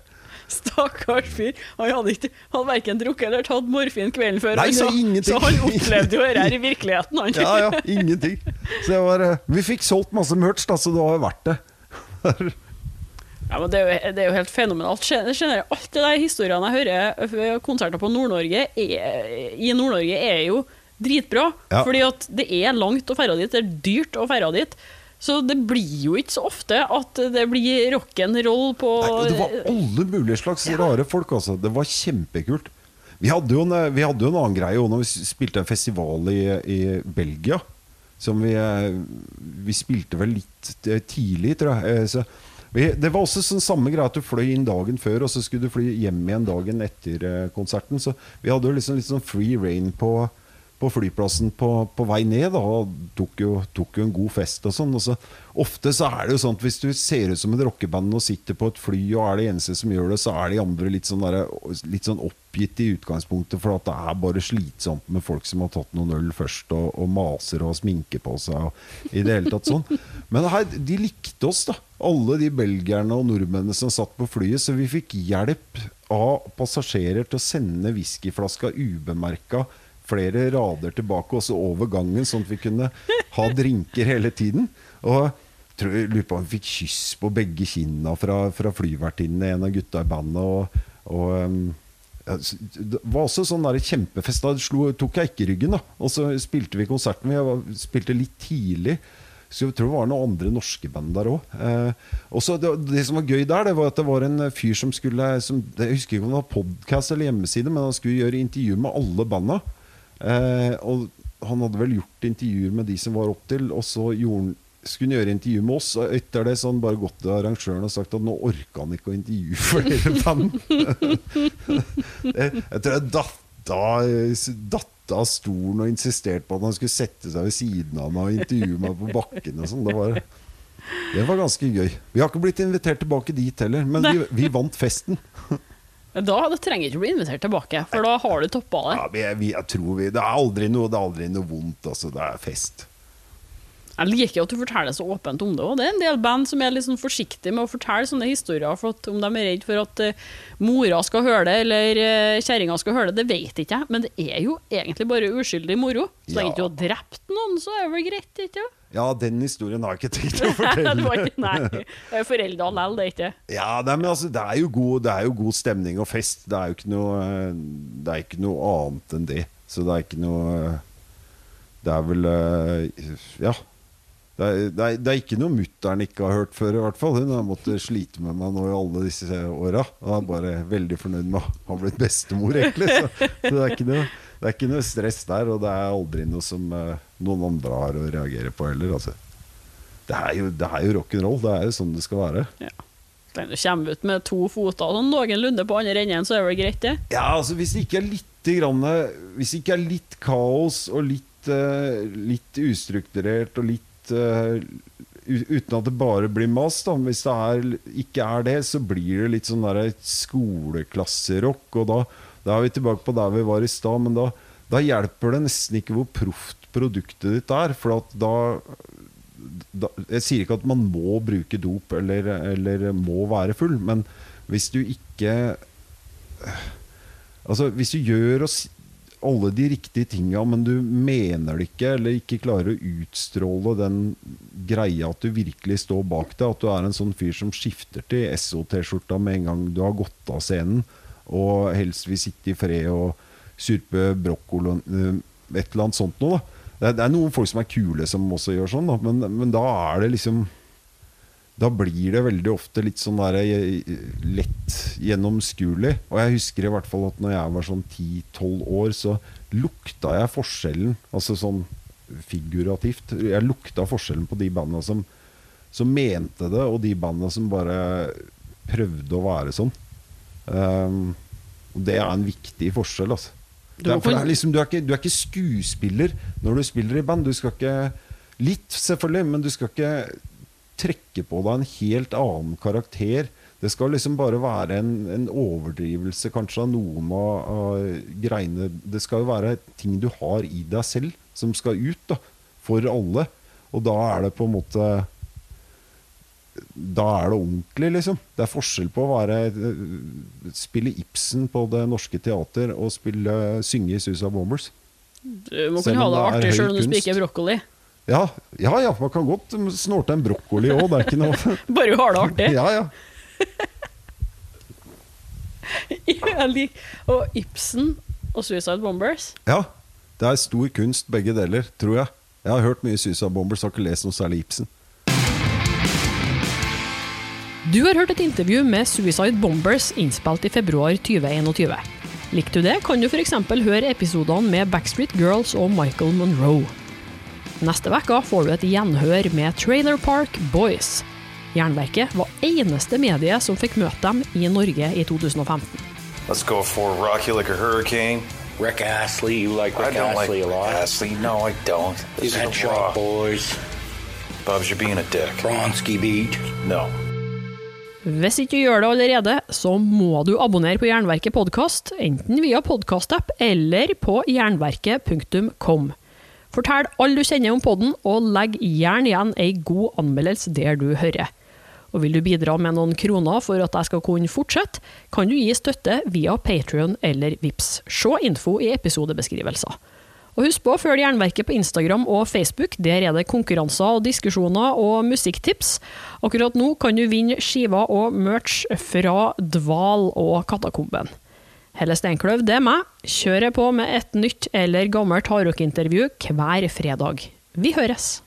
S1: Stakkars fyr. Han hadde, ikke, hadde verken drukket eller tatt morfin kvelden før,
S2: Nei,
S1: han, så,
S2: ingenting.
S1: så han opplevde jo dette i virkeligheten. Han.
S2: Ja, ja, ingenting. Var, eh, vi fikk solgt masse merch, da, så det var verdt det.
S1: Ja, men det, er jo, det er jo helt fenomenalt. Skjønner Generelt, alt det der historiene jeg hører konserter på Nord-Norge, i Nord-Norge, er jo dritbra.
S2: Ja.
S1: Fordi at det er langt å ferde dit, det er dyrt å ferde dit. Så det blir jo ikke så ofte at det blir rock'n'roll på
S2: Nei, det var alle mulige slags rare folk, altså. Det var kjempekult. Vi hadde jo en, eh, vi hadde jo en annen greie også når vi spilte en festival i, i Belgia. Som vi, eh, vi spilte vel litt eh, tidlig, tror jeg. Så det var også sånn samme greie at du fløy inn dagen før, og så skulle du fly hjem igjen dagen etter konserten. Så vi hadde jo liksom litt sånn free rain på, på flyplassen på, på vei ned, da, og tok jo, tok jo en god fest og sånn. Så, ofte så er det jo sånn hvis du ser ut som et rockeband og sitter på et fly og er det eneste som gjør det, så er de andre litt sånn, der, litt sånn oppgitt i utgangspunktet, for at det er bare slitsomt med folk som har tatt noen øl først og, og maser og sminker på seg og i det hele tatt sånn. Men her, de likte oss, da. Alle de belgierne og nordmennene som satt på flyet, så vi fikk hjelp av passasjerer til å sende whiskyflaska ubemerka flere rader tilbake, også over gangen, sånn at vi kunne ha drinker hele tiden. Og lurer på om vi fikk kyss på begge kinna fra, fra flyvertinnene, en av gutta i bandet. Og, og um, det var også sånn der kjempefest. Da slo, tok jeg ikke ryggen, da. Og så spilte vi konserten. Vi var- spilte litt tidlig. Så jeg tror det var noen andre norske band der òg. Eh, det, det som var gøy der, det var at det var en fyr som skulle som, Jeg husker ikke om det var podkast eller hjemmeside, men han skulle gjøre intervju med alle banda. Eh, og han hadde vel gjort intervjuer med de som var opp til, og så gjorde han skulle gjøre intervju med oss, og etter det så han bare gått til arrangøren og sagt at nå orka han ikke å intervjue flere band. jeg, jeg tror jeg datta, av, av stolen og insisterte på at han skulle sette seg ved siden av meg og intervjue meg på bakken. og sånn. Det var, det var ganske gøy. Vi har ikke blitt invitert tilbake dit heller, men vi, vi vant festen.
S1: Da trenger trenger ikke bli invitert tilbake, for da har du toppa det.
S2: Ja, vi, vi, jeg tror vi, det, er aldri noe, det er aldri noe vondt. Altså, det er fest.
S1: Jeg liker at du forteller så åpent om det. òg. det er en del band som er litt sånn forsiktige med å fortelle sånne historier. For at om de er redd for at uh, mora skal høre det, eller uh, kjerringa skal høre det, det vet ikke jeg. Men det er jo egentlig bare uskyldig moro. Så lenge
S2: Ja.
S1: du har drept noen, så er det vel greit, ikke sant?
S2: Ja, den historien har jeg ikke tenkt å fortelle.
S1: ikke, nei, det er foreldrene likevel, det er ikke
S2: Ja, nei, men altså, det, er jo god, det er jo god stemning og fest. Det er jo ikke noe, eh, det er ikke noe annet enn det. Så det er ikke noe Det er vel eh, Ja. Det er, det, er, det er ikke noe mutter'n ikke har hørt før, i hvert fall. Hun har måttet slite med meg nå i alle disse åra. Og er bare veldig fornøyd med å ha blitt bestemor, egentlig. Så, så det, er noe, det er ikke noe stress der, og det er aldri noe som eh, noen andre har å reagere på heller. Altså. Det er jo, det er jo rock'n'roll. Det er jo sånn det skal være.
S1: ja. Du kommer ut med to foter sånn noenlunde på andre enden, så er det greit, det?
S2: Ja, altså hvis det ikke er litt grann, Hvis det ikke er litt kaos og litt, uh, litt ustrukturert og litt uh, Uten at det bare blir mas, da. Hvis det er, ikke er det, så blir det litt sånn der skoleklasserock. Og da, da er vi tilbake på der vi var i stad, men da, da hjelper det nesten ikke hvor proft produktet ditt er. For da, da Jeg sier ikke at man må bruke dop eller, eller må være full, men hvis du ikke Altså, hvis du gjør oss alle de riktige tinga, men du mener det ikke, eller ikke klarer å utstråle den greia at du virkelig står bak det, at du er en sånn fyr som skifter til SO-T-skjorta med en gang du har gått av scenen, og helst vil sitte i fred og surpe brokkoli øh, et eller annet sånt noe, da. Det det er noen folk som er kule som også gjør sånn, da, men, men da er det liksom da blir det veldig ofte litt sånn der eh, lett gjennomskuelig. Og jeg husker i hvert fall at når jeg var sånn 10-12 år, så lukta jeg forskjellen. Altså sånn figurativt. Jeg lukta forskjellen på de bandene som, som mente det, og de bandene som bare prøvde å være sånn. Um, og det er en viktig forskjell, altså.
S1: Du
S2: er liksom, du, er ikke, du er ikke skuespiller når du spiller i band. Du skal ikke Litt, selvfølgelig, men du skal ikke trekke på deg en helt annen karakter. Det skal liksom bare være en, en overdrivelse kanskje av noen av, av greiene Det skal jo være ting du har i deg selv, som skal ut da, for alle. Og da er det på en måte Da er det ordentlig, liksom. Det er forskjell på å være spille Ibsen på Det Norske Teater og spille, synge i Susa Bombers.
S1: Du må kunne ha det artig sjøl om du spiker brokkoli.
S2: Ja, ja, ja, man kan godt snorte en brokkoli òg, det er ikke noe
S1: Bare du har det artig.
S2: Ja, ja.
S1: Og Ibsen og Suicide Bombers.
S2: Ja, det er stor kunst begge deler, tror jeg. Jeg har hørt mye Suicide Bombers, har ikke lest noe særlig Ibsen.
S3: Du har hørt et intervju med Suicide Bombers innspilt i februar 2021. Likte du det, kan du f.eks. høre episodene med Backstreet Girls og Michael Monroe. Neste uke får du et gjenhør med Trailer Park Boys. Jernverket var eneste medie som fikk møte dem i Norge i 2015.
S4: Let's go for Rocky like a hurricane.
S5: Rick Astley, you like Rick
S4: I don't
S5: Astley
S4: like
S5: a lot.
S4: Astley. No, I don't.
S5: These
S4: are
S5: Pet Shop. Boys,
S4: Bubs, you're being a dick.
S5: Bronski Beat.
S4: No.
S3: Hvis ikke du gjør det allerede, så må du abonnere på Jernverket podkast, enten via podkastapp eller på jernverket.kom. Fortell alle du kjenner om podden, og legg gjerne igjen ei god anmeldelse der du hører. Og vil du bidra med noen kroner for at jeg skal kunne fortsette, kan du gi støtte via Patrion eller Vips. Se info i episodebeskrivelser. Og husk på å følge Jernverket på Instagram og Facebook. Der er det konkurranser og diskusjoner og musikktips. Akkurat nå kan du vinne skiver og merch fra Dval og Katakomben. Helle Steinkløv, det er meg. Kjører på med et nytt eller gammelt hardrockintervju hver fredag. Vi høres!